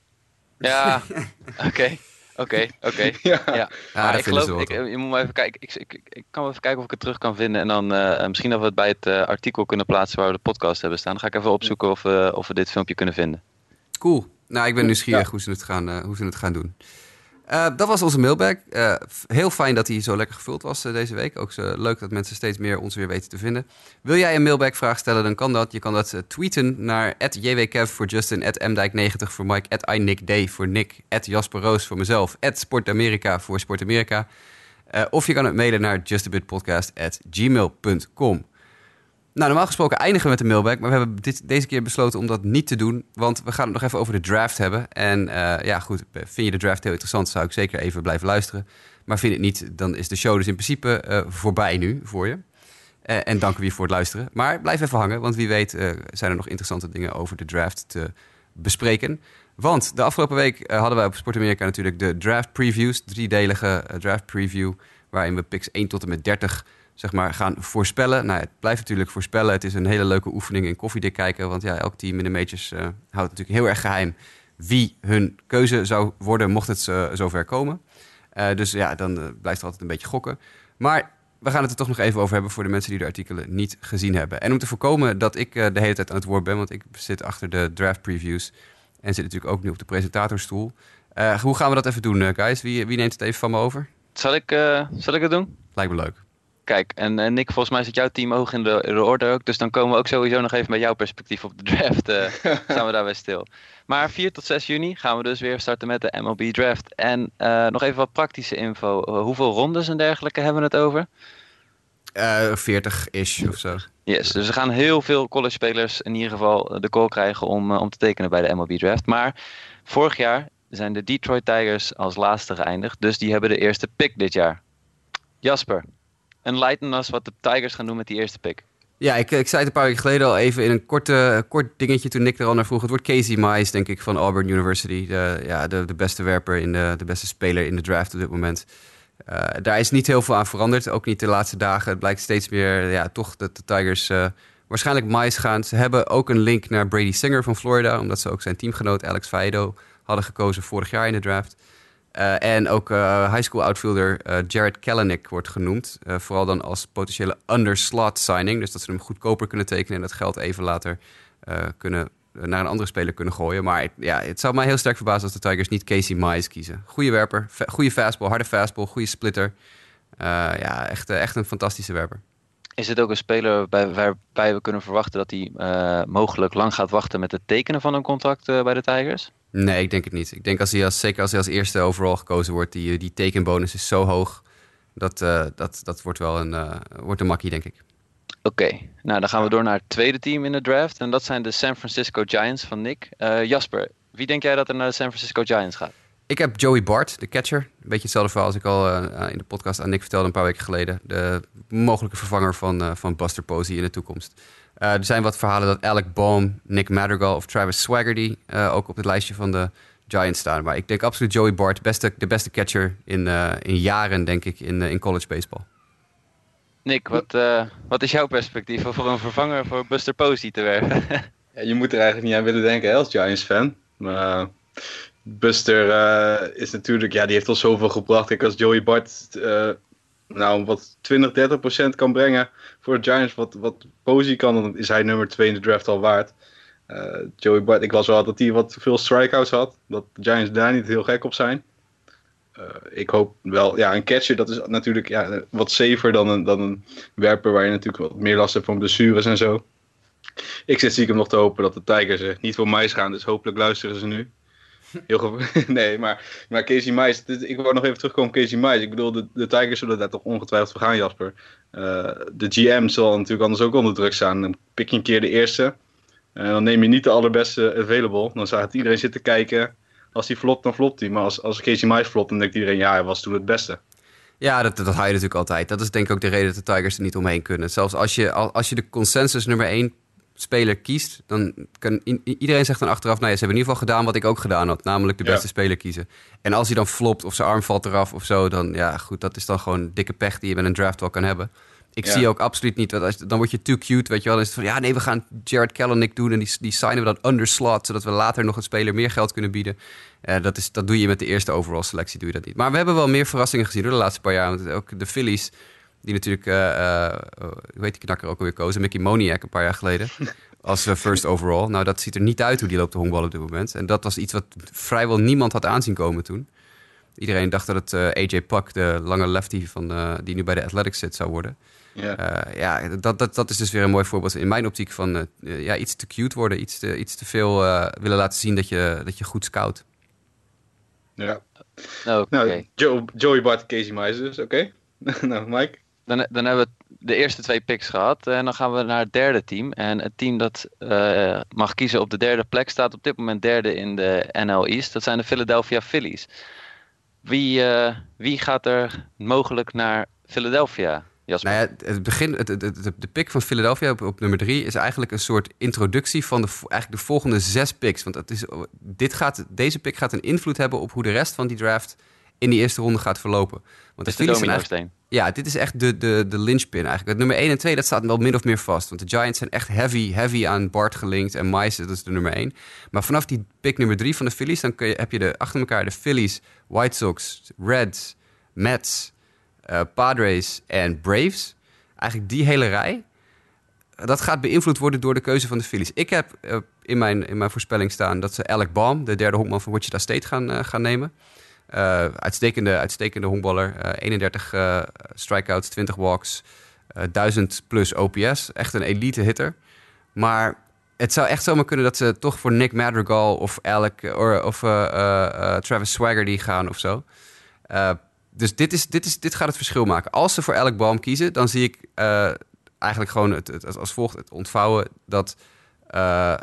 Ja, oké. Oké, oké. Ja, ik geloof, ik, je moet maar even kijken. Ik, ik, ik, kan wel even kijken of ik het terug kan vinden. En dan misschien dat we het bij het artikel kunnen plaatsen waar we de podcast hebben staan. Dan ga ik even opzoeken of, of we dit filmpje kunnen vinden. Cool. Nou, ik ben nieuwsgierig hoe, ze het gaan, hoe ze het gaan doen. Uh, dat was onze mailbag. Uh, heel fijn dat hij zo lekker gevuld was uh, deze week. Ook leuk dat mensen steeds meer ons weer weten te vinden. Wil jij een mailbag-vraag stellen, dan kan dat. Je kan dat tweeten naar jwkev voor Justin, mdijk90 voor Mike, iNickD voor Nick, Jasper Roos voor mezelf, SportAmerica voor SportAmerica. of je kan het mailen naar justabitpodcast.gmail.com. Nou, normaal gesproken eindigen we met de mailback, maar we hebben dit, deze keer besloten om dat niet te doen, want we gaan het nog even over de draft hebben. En uh, ja, goed, vind je de draft heel interessant, zou ik zeker even blijven luisteren. Maar vind het niet, dan is de show dus in principe uh, voorbij nu voor je. Uh, en dank we je voor het luisteren. Maar blijf even hangen, want wie weet zijn er nog interessante dingen over de draft te bespreken. Want de afgelopen week hadden wij op Sport Amerika natuurlijk de draft previews, driedelige draft preview, waarin we picks 1 tot en met 30 zeg maar, gaan voorspellen. Nou, het blijft natuurlijk voorspellen. Het is een hele leuke oefening in koffiedik kijken. Want ja, elk team in de majors uh, houdt natuurlijk heel erg geheim wie hun keuze zou worden mocht het uh, zover komen. Uh, dus ja, dan blijft er altijd een beetje gokken. Maar we gaan het er toch nog even over hebben voor de mensen die de artikelen niet gezien hebben. En om te voorkomen dat ik de hele tijd aan het woord ben, want ik zit achter de draft previews en zit natuurlijk ook nu op de presentatorstoel. hoe gaan we dat even doen, guys? Wie, wie neemt het even van me over? Zal ik, zal ik het doen? Lijkt me leuk. Kijk, en, en Nick, volgens mij zit jouw team hoog in de, de orde ook. Dus dan komen we ook sowieso nog even met jouw perspectief op de draft. Uh, staan we daarbij stil. Maar 4 tot 6 juni gaan we dus weer starten met de MLB draft. En uh, nog even wat praktische info. Uh, hoeveel rondes en dergelijke hebben we het over? 40-ish of zo. Yes, dus er gaan heel veel college spelers in ieder geval de call krijgen om, om te tekenen bij de MLB draft. Maar vorig jaar zijn de Detroit Tigers als laatste geëindigd. Dus die hebben de eerste pick dit jaar. Jasper, enlighten us wat de Tigers gaan doen met die eerste pick. Ja, ik, ik zei het een paar weken geleden al even in een korte, kort dingetje toen Nick er al naar vroeg. Het wordt Casey Mize, denk ik, van Auburn University. De, ja, de, de beste werper, in de, de beste speler in de draft op dit moment. Uh, daar is niet heel veel aan veranderd, ook niet de laatste dagen. Het blijkt steeds meer, ja, toch dat de Tigers uh, waarschijnlijk Mize gaan. Ze hebben ook een link naar Brady Singer van Florida, omdat ze ook zijn teamgenoot Alex Faedo hadden gekozen vorig jaar in de draft. Uh, en ook uh, high school outfielder uh, Jared Kellenick wordt genoemd. vooral dan als potentiële underslot signing. Dus dat ze hem goedkoper kunnen tekenen en dat geld even later kunnen, naar een andere speler kunnen gooien. Maar ja, het zou mij heel sterk verbazen als de Tigers niet Casey Mize kiezen. Goede werper, goede fastball, harde fastball, goede splitter. ja, echt, echt een fantastische werper. Is het ook een speler waarbij, waarbij we kunnen verwachten dat hij mogelijk lang gaat wachten met het tekenen van een contract bij de Tigers? Nee, ik denk het niet. Ik denk als hij als, zeker als hij als eerste overal gekozen wordt, die, die tekenbonus is zo hoog. Dat, uh, dat, dat wordt wel een, uh, wordt een makkie, denk ik. Oké, okay. nou dan gaan we door naar het tweede team in de draft. En dat zijn de San Francisco Giants van Nick. Uh, Jasper, wie denk jij dat er naar de San Francisco Giants gaat? Ik heb Joey Bart, de catcher. Een beetje hetzelfde verhaal als ik al in de podcast aan Nick vertelde een paar weken geleden. De mogelijke vervanger van, van Buster Posey in de toekomst. Uh, er zijn wat verhalen dat Alec Bohm, Nick Madrigal of Travis Swaggerty uh, ook op het lijstje van de Giants staan. Maar ik denk absoluut Joey Bart, beste, de beste catcher in, uh, in jaren, denk ik, in, in college baseball. Nick, wat, wat is jouw perspectief voor een vervanger voor Buster Posey te werven? ja, je moet er eigenlijk niet aan willen denken als Giants-fan. Maar Buster is natuurlijk, ja, die heeft al zoveel gebracht. Ik als Joey Bart nou, wat 20, 30 procent kan brengen voor de Giants, wat, wat Posey kan, dan is hij nummer 2 in de draft al waard. Uh, Joey Bart, ik las wel dat hij wat veel strikeouts had. Dat de Giants daar niet heel gek op zijn. Uh, ik hoop wel, ja, een catcher, dat is natuurlijk ja, wat safer dan een, dan een werper waar je natuurlijk wat meer last hebt van blessures en zo. Ik zit stiekem nog te hopen dat de Tigers er niet voor mij gaan, dus hopelijk luisteren ze nu. Heel nee, maar, maar Casey Mize, ik wil nog even terugkomen op Casey Mize. Ik bedoel, de, de Tigers zullen daar toch ongetwijfeld voor gaan, Jasper. Uh, de GM zal natuurlijk anders ook onder druk staan. Dan pik je een keer de eerste. En dan neem je niet de allerbeste available. Dan zou iedereen zitten kijken. Als hij flopt, dan flopt hij. Maar als, als Casey Mize flopt, dan denkt iedereen, ja, hij was toen het beste. Ja, dat, dat haal je natuurlijk altijd. Dat is denk ik ook de reden dat de Tigers er niet omheen kunnen. Zelfs als je, als je de consensus nummer 1 speler kiest, dan kan iedereen zegt dan achteraf, nou ja, ze hebben in ieder geval gedaan wat ik ook gedaan had, namelijk de beste speler kiezen. En als hij dan flopt of zijn arm valt eraf of zo, dan ja, goed, dat is dan gewoon dikke pech die je met een draft wel kan hebben. Ik zie ook absoluut niet, dat als, dan word je too cute, weet je wel. Dan is het van, ja nee, we gaan Jared Kellenick doen en die, die signen we dan underslot, zodat we later nog een speler meer geld kunnen bieden. Uh, dat, is, dat doe je met de eerste overall selectie, doe je dat niet. Maar we hebben wel meer verrassingen gezien door de laatste paar jaar. Want ook de Phillies, die natuurlijk, uh, uh, hoe heet die knakker ook alweer kozen? Mickey Moniak een paar jaar geleden. als uh, first overall. Nou, dat ziet er niet uit hoe die loopt de honkbal op dit moment. En dat was iets wat vrijwel niemand had aanzien komen toen. Iedereen dacht dat het eh, AJ Puck, de lange lefty van, eh, die nu bij de Athletics zit, zou worden. Ja. Eh, ja, dat, dat, dat is dus weer een mooi voorbeeld in mijn optiek van eh, eh, ja, iets te cute worden. Iets te, iets te veel eh, willen laten zien dat je, dat je goed scout. ja. Oké. Nou, Joe, Joey Bart, Casey dus, oké. nou, Mike? Dan, dan hebben we de eerste twee picks gehad. En dan gaan we naar het derde team. En het team dat eh, mag kiezen op de derde plek staat op dit moment derde in de NL East. Dat zijn de Philadelphia Phillies. Wie, eh, wie gaat er mogelijk naar Philadelphia? Nou ja, het begin, het, de pick van Philadelphia op, nummer drie is eigenlijk een soort introductie van de, eigenlijk de volgende zes picks. Want het is, dit gaat, deze pick gaat een invloed hebben op hoe de rest van die draft in die eerste ronde gaat verlopen. Want is de de Phillies zijn ja, dit is echt de, de, de linchpin eigenlijk. Het nummer 1 en 2, dat staat wel min of meer vast. Want de Giants zijn echt heavy, heavy aan Bart gelinkt. En Mice, dat is de nummer 1. Maar vanaf die pick nummer 3 van de Phillies... dan kun je, heb je de, achter elkaar de Phillies, White Sox, Reds, Mets, eh, Padres en Braves. Eigenlijk die hele rij. Dat gaat beïnvloed worden door de keuze van de Phillies. Ik heb eh, in, mijn, in mijn voorspelling staan dat ze Alec Baum... de derde honkman van Wichita State, gaan, eh, gaan nemen. Eh, uitstekende, uitstekende honkballer. Eh, 31 eh, strikeouts, 20 walks, eh 1000 plus OPS. Echt een elite hitter. Maar het zou echt zomaar kunnen dat ze toch voor Nick Madrigal of Alec eh, of eh, eh, eh, Travis Swagger die gaan of zo. Eh, dus dit, is, dit, is, dit gaat het verschil maken. Als ze voor Alec Baum kiezen, dan zie ik eh, eigenlijk gewoon het, als volgt het ontvouwen dat eh,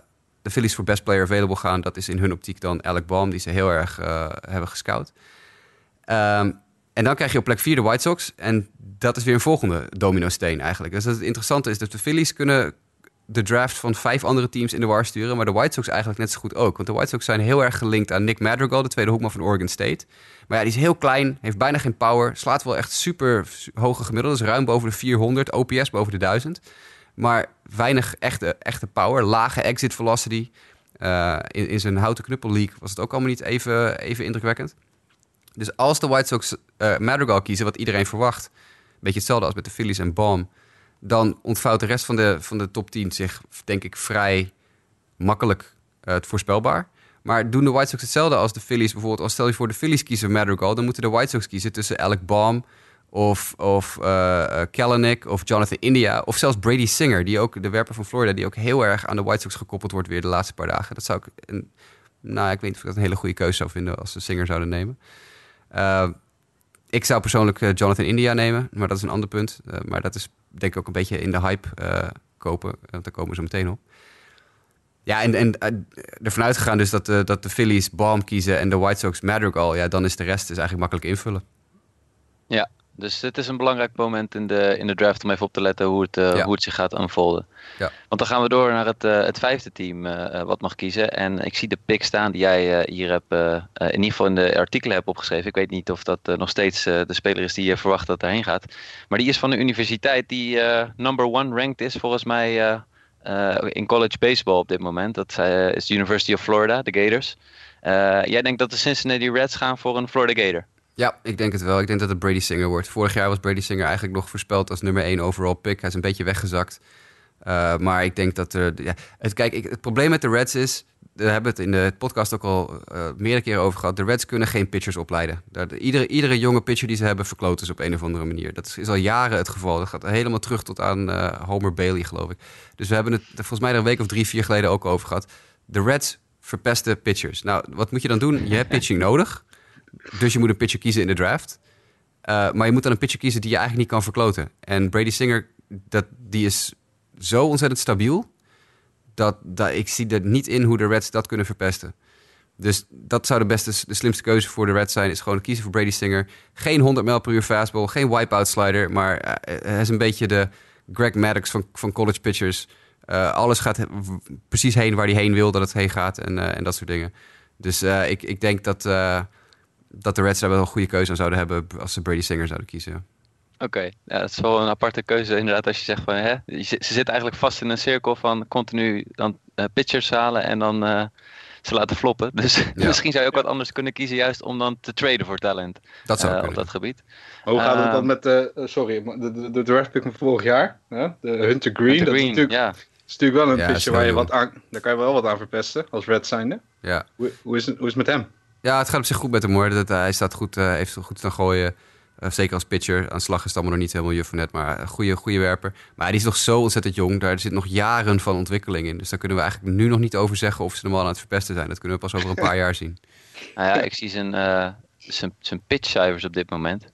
de Phillies voor best player available gaan. Dat is in hun optiek dan Alec Baum, die ze heel erg eh, hebben gescout. Ehm, en dan krijg je op plek 4 de White Sox. En dat is weer een volgende domino-steen eigenlijk. Dus het interessante is dat de Phillies kunnen de draft van vijf andere teams in de war sturen. Maar de White Sox eigenlijk net zo goed ook. Want de White Sox zijn heel erg gelinkt aan Nick Madrigal, de tweede hoekman van Oregon State. Maar ja, die is heel klein, heeft bijna geen power. Slaat wel echt super hoge gemiddelde. Dus ruim boven de 400, OPS boven de 1000. Maar weinig echte, echte power. Lage exit velocity. Eh, in, zijn houten knuppel league was het ook allemaal niet even, even indrukwekkend. Dus als de White Sox eh, Madrigal kiezen, wat iedereen verwacht, een beetje hetzelfde als met de Phillies en Baum, dan ontvouwt de rest van de, van de top 10 zich, denk ik, vrij makkelijk eh, voorspelbaar. Maar doen de White Sox hetzelfde als de Phillies bijvoorbeeld? Als stel je voor de Phillies kiezen Madrigal, dan moeten de White Sox kiezen tussen Alec Baum of, of eh eh, of Jonathan India of zelfs Brady Singer, die ook de werper van Florida, die ook heel erg aan de White Sox gekoppeld wordt weer de laatste paar dagen. Dat zou ik, een, nou, ik weet niet of ik dat een hele goede keuze zou vinden als ze Singer zouden nemen. Eh, ik zou persoonlijk Jonathan India nemen, maar dat is een ander punt. Maar dat is denk ik ook een beetje in de hype kopen, want daar komen ze meteen op. Ja, en, en ervan uitgegaan dus dat, de dat de Phillies Baum kiezen en de White Sox Madrigal, ja, dan is de rest dus eigenlijk makkelijk invullen. Ja, dus het is een belangrijk moment in de, in de draft om even op te letten hoe het, eh, Ja. hoe het zich gaat unfolden. Ja. Want dan gaan we door naar het, eh, het vijfde team eh, wat mag kiezen. En ik zie de pick staan die jij hier hebt, in ieder geval in de artikelen hebt opgeschreven. Ik weet niet of dat nog steeds de speler is die je verwacht dat daarheen gaat. Maar die is van een universiteit die number one ranked is volgens mij in college baseball op dit moment. Dat is de University of Florida, de Gators. Jij denkt dat de Cincinnati Reds gaan voor een Florida Gator? Ja, ik denk het wel. Ik denk dat het Brady Singer wordt. Vorig jaar was Brady Singer eigenlijk nog voorspeld als nummer 1 overall pick. Hij is een beetje weggezakt. Uh, maar ik denk dat er... Ja, het, kijk, het probleem met de Reds is... We hebben het in de podcast ook al uh, meerdere keren over gehad. De Reds kunnen geen pitchers opleiden. Iedere, iedere jonge pitcher die ze hebben verkloten ze op een of andere manier. Dat is, is al jaren het geval. Dat gaat helemaal terug tot aan uh, Homer Bailey, geloof ik. Dus we hebben het volgens mij er een week of drie, vier geleden ook over gehad. De Reds verpesten pitchers. Nou, wat moet je dan doen? Je hebt pitching nodig. Dus je moet een pitcher kiezen in de draft. Uh, maar je moet dan een pitcher kiezen die je eigenlijk niet kan verkloten. En Brady Singer, dat, die is zo ontzettend stabiel. Dat, dat ik zie er niet in hoe de Reds dat kunnen verpesten. Dus dat zou de beste, de slimste keuze voor de Reds zijn. Is gewoon kiezen voor Brady Singer. Geen 100 mijl per uur fastball, geen wipeout slider. Maar uh, hij is een beetje de Greg Maddox van, van college pitchers. Alles gaat precies heen waar hij heen wil dat het heen gaat. En, en dat soort dingen. Dus ik, ik denk dat dat de Reds daar wel een goede keuze aan zouden hebben als ze Brady Singer zouden kiezen. Oké, okay. ja, dat is wel een aparte keuze inderdaad als je zegt van hè, ze zitten eigenlijk vast in een cirkel van continu dan uh, pitchers halen en dan uh, ze laten floppen. Dus ja. misschien zou je ook wat anders kunnen kiezen juist om dan te traden voor talent dat zou uh, op dat gebied. Maar hoe gaat het dan met de, sorry, de, de, de draft pick van vorig jaar, hè? de Hunter Green, Hunter dat Green, is natuurlijk, ja. is natuurlijk wel een Ja, pitcher waar je wat aan, daar kan je wel wat aan verpesten als Red zijnde. Ja. Hoe, hoe, is het, hoe is het met hem? Ja, het gaat op zich goed met hem hoor. Dat, hij staat goed, uh, heeft goed aan gooien. Uh, zeker als pitcher. Aan slag is het allemaal nog niet helemaal juf net, maar een goede, goede werper. Maar die is nog zo ontzettend jong. Daar zit nog jaren van ontwikkeling in. Dus daar kunnen we eigenlijk nu nog niet over zeggen of ze hem al aan het verpesten zijn. Dat kunnen we pas over een paar jaar zien. Nou ja, ik zie zijn, uh, zijn, zijn pitchcijfers op dit moment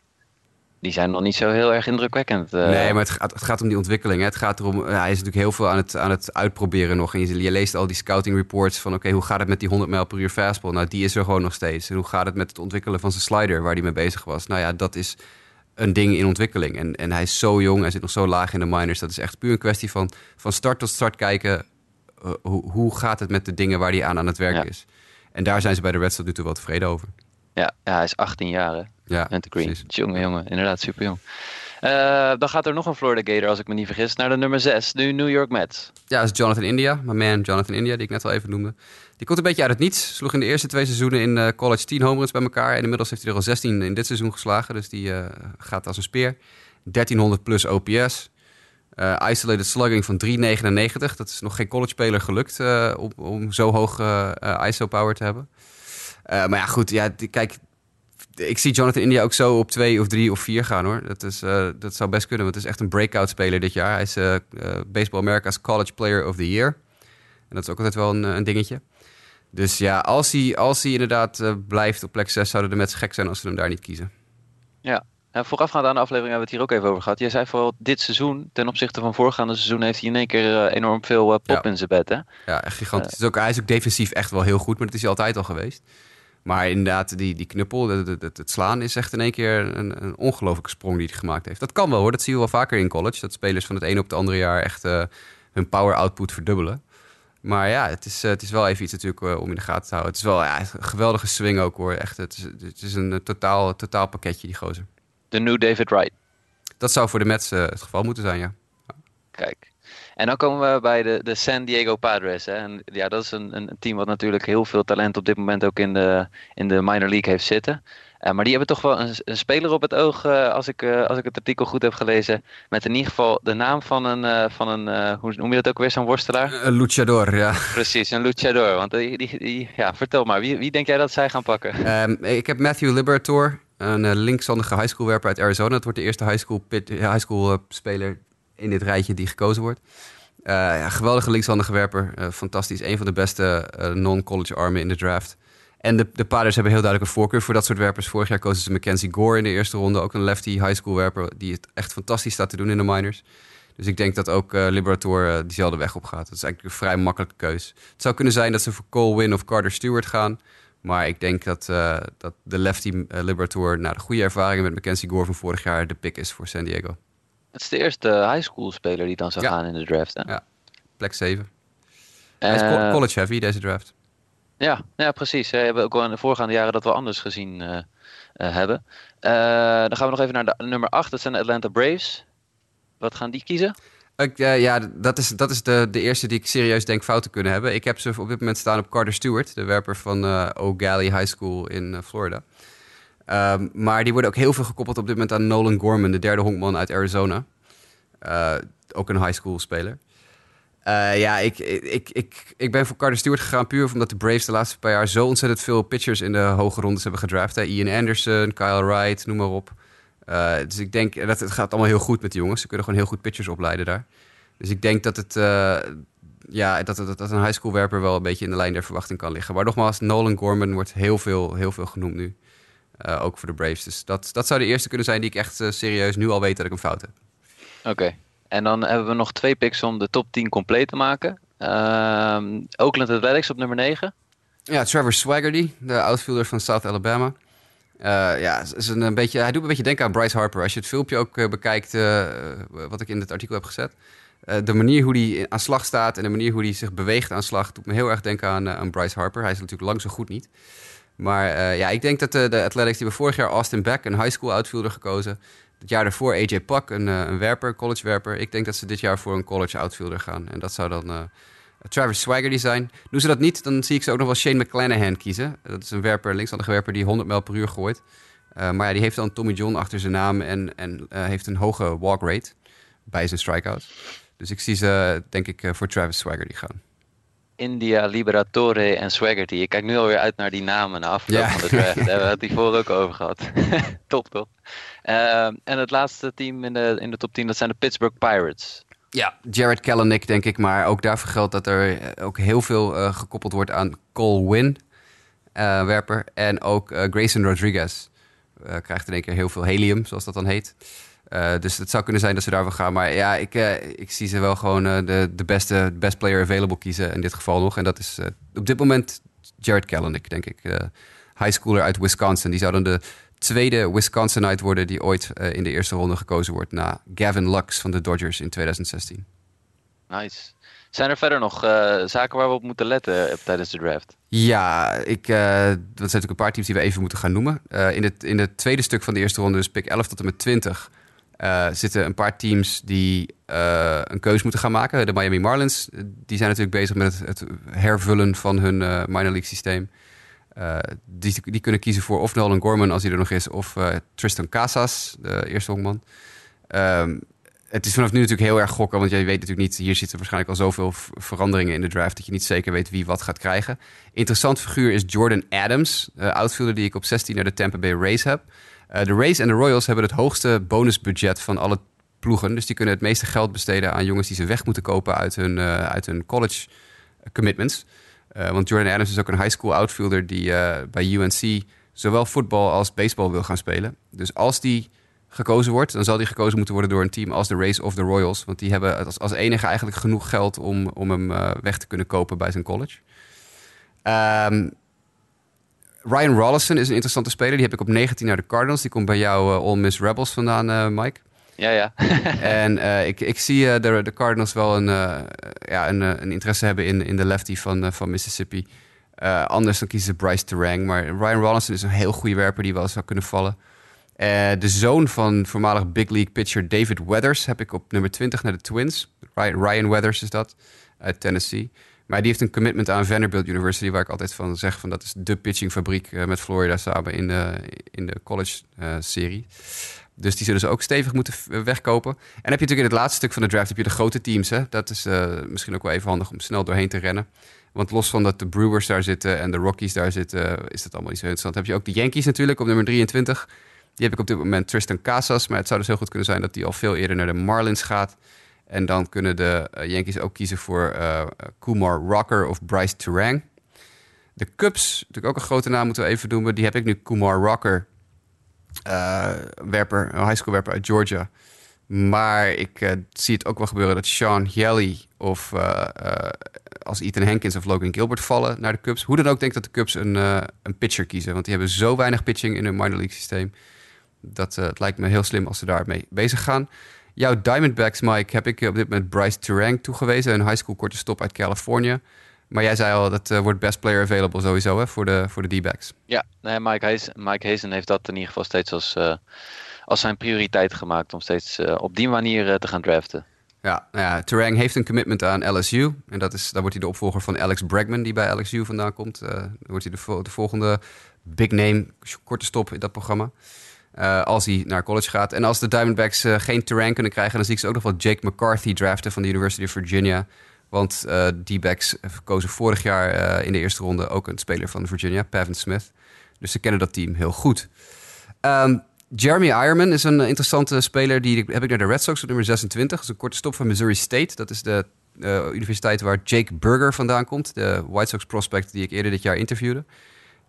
die zijn nog niet zo heel erg indrukwekkend. Uh... Nee, maar het gaat, het gaat om die ontwikkeling. Hè. Het gaat erom, hij is natuurlijk heel veel aan het, aan het uitproberen nog. En je, je leest al die scouting reports van... oké, hoe gaat het met die 100 mijl per uur fastball? Nou, die is er gewoon nog steeds. En hoe gaat het met het ontwikkelen van zijn slider... waar hij mee bezig was? Nou ja, dat is een ding in ontwikkeling. En, en hij is zo jong, hij zit nog zo laag in de minors. Dat is echt puur een kwestie van, van start tot start kijken... Uh, hoe, hoe gaat het met de dingen waar hij aan aan het werk is? En daar zijn ze bij de Reds tot nu toe wel tevreden over. Ja, ja hij is 18 jaar, hè? Ja, Green. Precies. Jongen, jongen. Inderdaad, super jong. Uh, dan gaat er nog een Florida Gator, als ik me niet vergis, naar de nummer 6, nu New York Mets. Ja, dat is Jonathan India, mijn man Jonathan India, die ik net al even noemde. Die komt een beetje uit het niets. Sloeg in de eerste twee seizoenen in uh, college 10 home runs bij elkaar. En inmiddels heeft hij er al 16 in dit seizoen geslagen. Dus die uh, gaat als een speer. 1300 plus OPS. isolated slugging van 3,99. Dat is nog geen college speler gelukt om, om zo hoog ISO power te hebben. maar ja, goed. Ja, die, kijk, ik zie Jonathan India ook zo op twee of drie of vier gaan hoor. Dat, is, uh, dat zou best kunnen, want het is echt een breakout speler dit jaar. Hij is uh, Baseball America's College Player of the Year. En dat is ook altijd wel een, een dingetje. Dus ja, als hij, als hij inderdaad uh, blijft op plek 6, zouden de Mets gek zijn als ze hem daar niet kiezen. Ja, en voorafgaand aan de aflevering hebben we het hier ook even over gehad. Jij zei vooral dit seizoen, ten opzichte van voorgaande seizoen, heeft hij in één keer enorm veel pop ja. in zijn bed. Hè? Ja, echt gigantisch. Is ook, hij is ook defensief echt wel heel goed, maar dat is hij altijd al geweest. Maar inderdaad, die, die knuppel, het, het, het, slaan is echt in één keer een, een ongelofelijke sprong die hij gemaakt heeft. Dat kan wel hoor, dat zie je wel vaker in college. Dat spelers van het ene op het andere jaar echt uh, hun power output verdubbelen. Maar ja, het is, uh, het is wel even iets natuurlijk uh, om in de gaten te houden. Het is wel ja, een geweldige swing ook hoor. Echt, het is, het is een totaal, totaal pakketje die gozer. De new David Wright. Dat zou voor de Mets het geval moeten zijn, ja. Kijk. En dan komen we bij de, de San Diego Padres. Hè. En ja, dat is een, een team wat natuurlijk heel veel talent op dit moment ook in de, in de minor league heeft zitten. Uh, maar die hebben toch wel een, een speler op het oog, uh, als, ik, uh, als ik het artikel goed heb gelezen. Met in ieder geval de naam van een, van een hoe noem je dat ook weer, zo'n worstelaar? Een luchador, ja. Precies, een luchador. Want die, die, die, ja, vertel maar, wie, wie denk jij dat zij gaan pakken? Um, ik heb Matthew Liberator, een linkshandige high school werper uit Arizona. Dat wordt de eerste high school, pit, high school speler in dit rijtje die gekozen wordt. Uh, ja, geweldige linkshandige werper. Uh, fantastisch. Een van de beste uh, non-college armen in de draft. En de, de Padres hebben heel duidelijk een voorkeur voor dat soort werpers. Vorig jaar kozen ze Mackenzie Gore in de eerste ronde. Ook een lefty high school werper die het echt fantastisch staat te doen in de minors. Dus ik denk dat ook Liberator diezelfde weg op gaat. Dat is eigenlijk een vrij makkelijke keus. Het zou kunnen zijn dat ze voor Cole Win of Carter Stewart gaan. Maar ik denk dat, dat de lefty Liberator... na de goede ervaringen met Mackenzie Gore van vorig jaar... de pick is voor San Diego. Het is de eerste high school speler die dan zou Ja. gaan in de draft. Hè? Ja, plek 7. Hij is Eh, college heavy, deze draft. Ja, ja, precies. We hebben ook wel in de voorgaande jaren dat we anders gezien eh, eh, hebben. Dan gaan we nog even naar de nummer 8. Dat zijn de Atlanta Braves. Wat gaan die kiezen? Ik, ja, dat is, dat is de, de eerste die ik serieus denk fout te kunnen hebben. Ik heb ze op dit moment staan op Carter Stewart, de werper van O'Galley High School in Florida. Ehm, maar die worden ook heel veel gekoppeld op dit moment aan Nolan Gorman, de derde honkman uit Arizona. Eh, ook een high school speler. Eh, ja, ik, ik, ik, ik ben voor Carter Stewart gegaan puur omdat de Braves de laatste paar jaar zo ontzettend veel pitchers in de hoge rondes hebben gedraft. Hè. Ian Anderson, Kyle Wright, noem maar op. Eh, dus ik denk dat het gaat allemaal heel goed met die jongens. Ze kunnen gewoon heel goed pitchers opleiden daar. Dus ik denk dat het, ja, dat, dat, dat een high school werper wel een beetje in de lijn der verwachting kan liggen. Maar nogmaals, Nolan Gorman wordt heel veel, heel veel genoemd nu. Eh, ook voor de Braves. Dus dat, dat zou de eerste kunnen zijn die ik echt eh, serieus nu al weet dat ik een fout heb. Oké. En dan hebben we nog twee picks om de top 10 compleet te maken. Ehm, Oakland Athletics op nummer 9. Ja, Trevor Swaggerty, de outfielder van South Alabama. Eh, ja, is- een, een beetje, hij doet een beetje denken aan Bryce Harper. Als je het filmpje ook bekijkt, wat ik in het artikel heb gezet. de manier hoe hij aan slag staat en de manier hoe hij zich beweegt aan slag... doet me heel erg denken aan, aan Bryce Harper. Hij is natuurlijk lang zo goed niet. Maar eh, ja, ik denk dat de, de Athletics, die hebben vorig jaar Austin Beck, een high school outfielder gekozen. Het jaar daarvoor AJ Pak, een, eh, een werper, college werper. Ik denk dat ze dit jaar voor een college outfielder gaan. En dat zou dan eh, Travis Swaggerty zijn. Doen ze dat niet, dan zie ik ze ook nog wel Shane McClanahan kiezen. Dat is een werper, linkshandige werper die 100 mijl per uur gooit. Eh, maar ja, die heeft dan Tommy John achter zijn naam en, en eh, heeft een hoge walk rate bij zijn strikeout. Dus ik zie ze, denk ik, eh, voor Travis Swaggerty gaan. India, Liberatore en Swaggerty. Ik kijk nu alweer uit naar die namen na afloop Ja. van de draft. Daar hebben we het hiervoor ook over gehad. Top, toch? Eh, en het laatste team in de, in de top 10, dat zijn de Pittsburgh Pirates. Ja, Jared Kalanick denk ik. Maar ook daarvoor geldt dat er eh, ook heel veel eh, gekoppeld wordt aan Cole Win, eh, werper. En ook Grayson Rodriguez krijgt in één keer heel veel helium, zoals dat dan heet. Eh, dus het zou kunnen zijn dat ze daarvoor gaan. Maar ja, ik, eh, ik zie ze wel gewoon eh, de, de beste best player available kiezen in dit geval nog. En dat is op dit moment Jared Kalanick, denk ik. High schooler uit Wisconsin. Die zou dan de tweede Wisconsinite worden die ooit in de eerste ronde gekozen wordt na Gavin Lux van de Dodgers in 2016. Nice. Zijn er verder nog zaken waar we op moeten letten tijdens de draft? Ja, ik, er zijn natuurlijk een paar teams die we even moeten gaan noemen. In, het, in het tweede stuk van de eerste ronde, dus pick 11 tot en met 20, eh, zitten een paar teams die eh, een keuze moeten gaan maken. De Miami Marlins, die zijn natuurlijk bezig met het, het hervullen van hun eh, minor league systeem. Die, die kunnen kiezen voor of Nolan Gorman als hij er nog is, of Tristan Casas, de eerste honkman. Ehm, het is vanaf nu natuurlijk heel erg gokken, want je weet natuurlijk niet... hier zitten waarschijnlijk al zoveel veranderingen in de draft... dat je niet zeker weet wie wat gaat krijgen. Interessant figuur is Jordan Adams, uh, outfielder die ik op 16 naar de Tampa Bay Rays heb. Uh, de Rays en de Royals hebben het hoogste bonusbudget van alle ploegen. Dus die kunnen het meeste geld besteden aan jongens die ze weg moeten kopen uit hun, uh, uit hun college commitments. Uh, want Jordan Adams is ook een high school outfielder die bij UNC zowel voetbal als baseball wil gaan spelen. Dus als die gekozen wordt, dan zal die gekozen moeten worden door een team als de Rays of de Royals. Want die hebben als, als enige eigenlijk genoeg geld om, om hem weg te kunnen kopen bij zijn college. Um, Ryan Rollison is een interessante speler. Die heb ik op 19 naar de Cardinals. Die komt bij jou All Miss Rebels vandaan, uh, Mike. Ja, ja. en uh, ik, ik zie uh, de, de Cardinals wel een, uh, ja, een, een, interesse hebben in, in de lefty van, van Mississippi. Anders dan kiezen ze Bryce Terang. Maar Ryan Rollison is een heel goede werper die wel zou kunnen vallen. De zoon van voormalig Big League pitcher David Weathers heb ik op nummer 20 naar de Twins. Ryan Weathers is dat, uit Tennessee. Maar die heeft een commitment aan Vanderbilt University, waar ik altijd van zeg van dat is de pitchingfabriek uh, met Florida samen in de, in de college-serie. Uh, dus die zullen ze ook stevig moeten wegkopen. En heb je natuurlijk in het laatste stuk van de draft heb je de grote teams. Hè? Dat is uh, misschien ook wel even handig om snel doorheen te rennen. Want los van dat de Brewers daar zitten en de Rockies daar zitten, is dat allemaal niet zo interessant. Dan heb je ook de Yankees natuurlijk op nummer 23. Die heb ik op dit moment Tristan Casas. Maar het zou dus heel goed kunnen zijn dat die al veel eerder naar de Marlins gaat. En dan kunnen de uh, Yankees ook kiezen voor uh, Kumar Rocker of Bryce Terang. De Cubs, natuurlijk ook een grote naam moeten we even noemen. Die heb ik nu Kumar Rocker, uh, werper, een high school werper uit Georgia. Maar ik zie het ook wel gebeuren dat Sean Yelly of als Ethan Hankins of Logan Gilbert vallen naar de Cubs. Hoe dan ook denk ik dat de Cubs een, een pitcher kiezen. Want die hebben zo weinig pitching in hun minor league systeem. Dat het lijkt me heel slim als ze daarmee bezig gaan. Jouw Diamondbacks, Mike, heb ik op dit moment Bryce Terang toegewezen. Een high school korte stop uit Californië. Maar jij zei al, dat uh, wordt best player available sowieso hè, voor de, voor de D-backs. Ja, nee, Mike, Hazen, Mike Hazen heeft dat in ieder geval steeds als, uh, als zijn prioriteit gemaakt. Om steeds uh, op die manier te gaan draften. Ja, nou ja, Terang heeft een commitment aan LSU. En dat is, daar wordt hij de opvolger van Alex Bregman, die bij LSU vandaan komt. dan wordt hij de, de volgende big name, korte stop in dat programma. Uh, als hij naar college gaat. En als de Diamondbacks uh, geen terrain kunnen krijgen... dan zie ik ze ook nog wel Jake McCarthy draften van de University of Virginia. Want uh, D-backs kozen vorig jaar in de eerste ronde... ook een speler van Virginia, Pavin Smith. Dus ze kennen dat team heel goed. Um, Jeremy Ironman is een interessante speler. Die heb ik naar de Red Sox op nummer 26. Dat is een korte stop van Missouri State. Dat is de universiteit waar Jake Burger vandaan komt. De White Sox prospect die ik eerder dit jaar interviewde.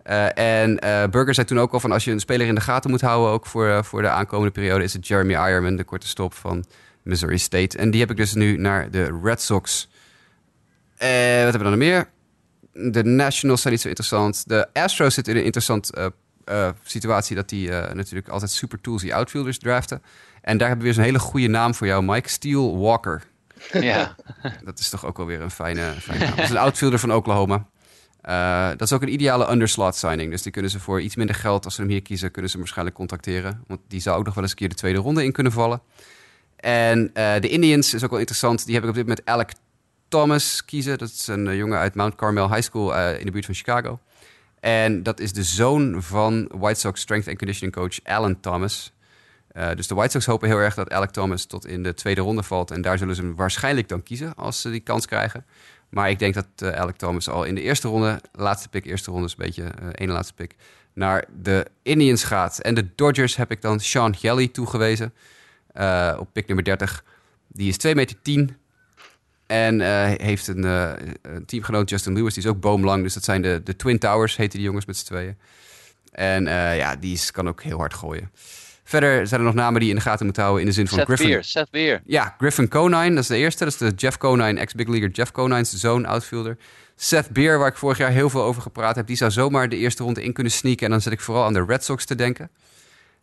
Uh, en uh, Burger zei toen ook al van als je een speler in de gaten moet houden, ook voor, uh, voor de aankomende periode, is het Jeremy Ironman, de korte stop van Missouri State. En die heb ik dus nu naar de Red Sox. wat hebben we dan nog meer? De Nationals zijn niet zo interessant. De Astros zitten in een interessante situatie dat die natuurlijk altijd super toolsy outfielders draften. En daar hebben we weer zo'n hele goede naam voor jou, Mike. Steel Walker. Ja. dat is toch ook wel weer een fijne, fijne naam. Dat is een outfielder van Oklahoma. Uh, dat is ook een ideale underslot signing. Dus die kunnen ze voor iets minder geld, als ze hem hier kiezen, kunnen ze waarschijnlijk contacteren. Want die zou ook nog wel eens een keer de tweede ronde in kunnen vallen. En uh, de Indians is ook wel interessant. Die heb ik op dit moment Alec Thomas kiezen. Dat is een uh, jongen uit Mount Carmel High School in de buurt van Chicago. En dat is de zoon van White Sox strength and conditioning coach Alan Thomas. dus de White Sox hopen heel erg dat Alec Thomas tot in de tweede ronde valt. En daar zullen ze hem waarschijnlijk dan kiezen als ze die kans krijgen. Maar ik denk dat uh, Alec Thomas al in de eerste ronde, laatste pick, eerste ronde is een beetje uh, ene laatste pick, naar de Indians gaat. En de Dodgers heb ik dan Sean Kelly toegewezen uh, op pick nummer 30. Die is 2 meter 10 en heeft een, een, teamgenoot, Justin Lewis, die is ook boomlang. Dus dat zijn de, de Twin Towers, heten die jongens met z'n tweeën. En ja, die is, kan ook heel hard gooien. Verder zijn er nog namen die je in de gaten moet houden in de zin van Seth Griffin. Beer, Seth Beer. Ja, Griffin Conine, dat is de eerste. Dat is de Jeff Conine, ex-big leaguer Jeff Conine's zoon, outfielder. Seth Beer, waar ik vorig jaar heel veel over gepraat heb, die zou zomaar de eerste ronde in kunnen sneaken. En dan zit ik vooral aan de Red Sox te denken.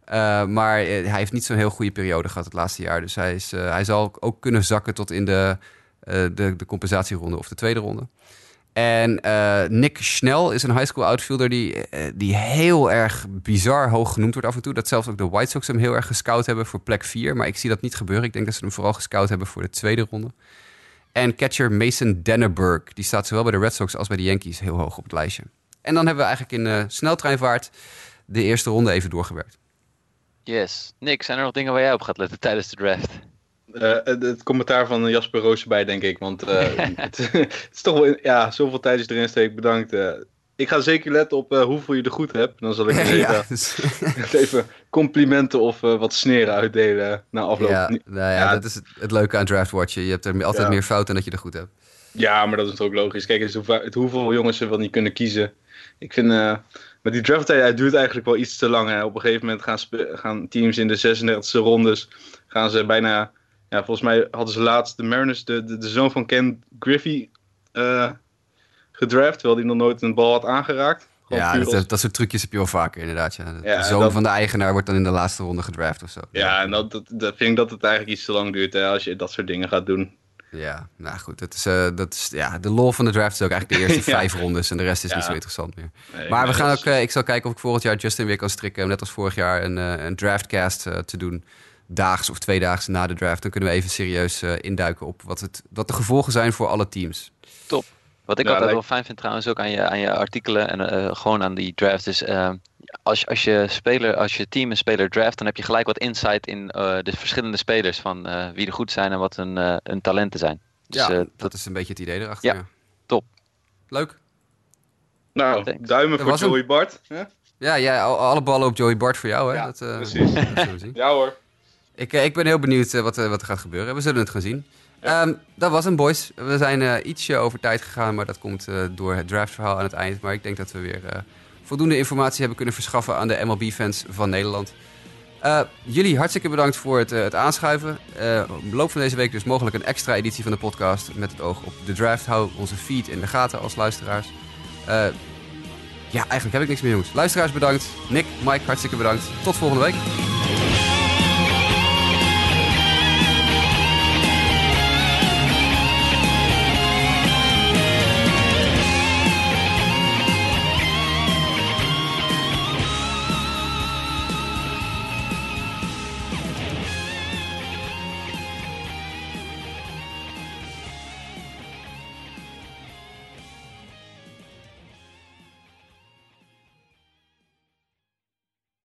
Uh, maar hij heeft niet zo'n heel goede periode gehad het laatste jaar. Dus hij, is, uh, hij zal ook kunnen zakken tot in de, uh, de, de compensatieronde of de tweede ronde. En uh, Nick Schnell is een high school outfielder die, uh, die heel erg bizar hoog genoemd wordt af en toe. Dat zelfs ook de White Sox hem heel erg gescout hebben voor plek 4. Maar ik zie dat niet gebeuren. Ik denk dat ze hem vooral gescout hebben voor de tweede ronde. En catcher Mason Denneberg, die staat zowel bij de Red Sox als bij de Yankees heel hoog op het lijstje. En dan hebben we eigenlijk in uh, sneltreinvaart de eerste ronde even doorgewerkt. Yes. Nick, zijn er nog dingen waar jij op gaat letten tijdens de draft? Uh, het, het, commentaar van Jasper Roos erbij, denk ik. Want uh, het, het, is toch wel, ja, zoveel tijd is erin steek. Bedankt. Uh, ik ga zeker letten op hoeveel je er goed hebt. Dan zal ik even, ja, even complimenten of wat sneren uitdelen na afloop. Ja, nou ja, dat is het, het, leuke aan Draft Watchen. Je hebt er altijd meer fouten dan dat je er goed hebt. Ja, maar dat is toch ook logisch. Kijk eens hoeveel jongens ze wel niet kunnen kiezen. Ik vind... maar die draft tijd duurt eigenlijk wel iets te lang. Hè. Op een gegeven moment gaan, gaan teams in de 36e rondes... gaan ze bijna ja, volgens mij hadden ze laatst de Mariners, de, de, de zoon van Ken Griffey, uh, gedraft. Terwijl hij nog nooit een bal had aangeraakt. Gewoon ja, dat, dat, soort trucjes heb je wel vaker inderdaad. Ja. De, ja, zoon dat... van de eigenaar wordt dan in de laatste ronde gedraft of zo. Ja, en dat, dat, dat vind ik dat het eigenlijk iets te lang duurt hè, als je dat soort dingen gaat doen. Ja, nou goed. Dat is, uh, dat is, ja, de lol van de draft is ook eigenlijk de eerste ja. vijf rondes. En de rest is ja. niet zo interessant meer. Nee, maar we gaan ook, uh, ik zal kijken of ik volgend jaar Justin weer kan strikken. Net als vorig jaar een, uh, een draftcast te doen daags of tweedaags na de draft. Dan kunnen we even serieus uh, induiken op wat, het, wat de gevolgen zijn voor alle teams. Top. Wat ik ja, altijd lijkt... wel fijn vind trouwens ook aan je, aan je artikelen en uh, gewoon aan die drafts is... Uh, als, als, je speler, als je team een speler draft, dan heb je gelijk wat insight in de verschillende spelers. Van wie er goed zijn en wat hun, hun talenten zijn. Dus, ja, dat, dat, is een beetje het idee erachter. Ja, ja. top. Leuk. Nou, Thanks. duimen voor Joey een... Bart. Hè? Ja, ja, alle ballen op Joey Bart voor jou. Hè? Ja, dat, precies. ja hoor. Ik, ik ben heel benieuwd wat, wat er gaat gebeuren. We zullen het gaan zien. Um, dat was een boys. We zijn ietsje over tijd gegaan, maar dat komt door het draftverhaal aan het eind. Maar ik denk dat we weer voldoende informatie hebben kunnen verschaffen aan de MLB-fans van Nederland. jullie hartstikke bedankt voor het, het aanschuiven. loop van deze week dus mogelijk een extra editie van de podcast met het oog op de draft. Hou onze feed in de gaten als luisteraars. ja, eigenlijk heb ik niks meer jongens. Luisteraars bedankt. Nick, Mike, hartstikke bedankt. Tot volgende week.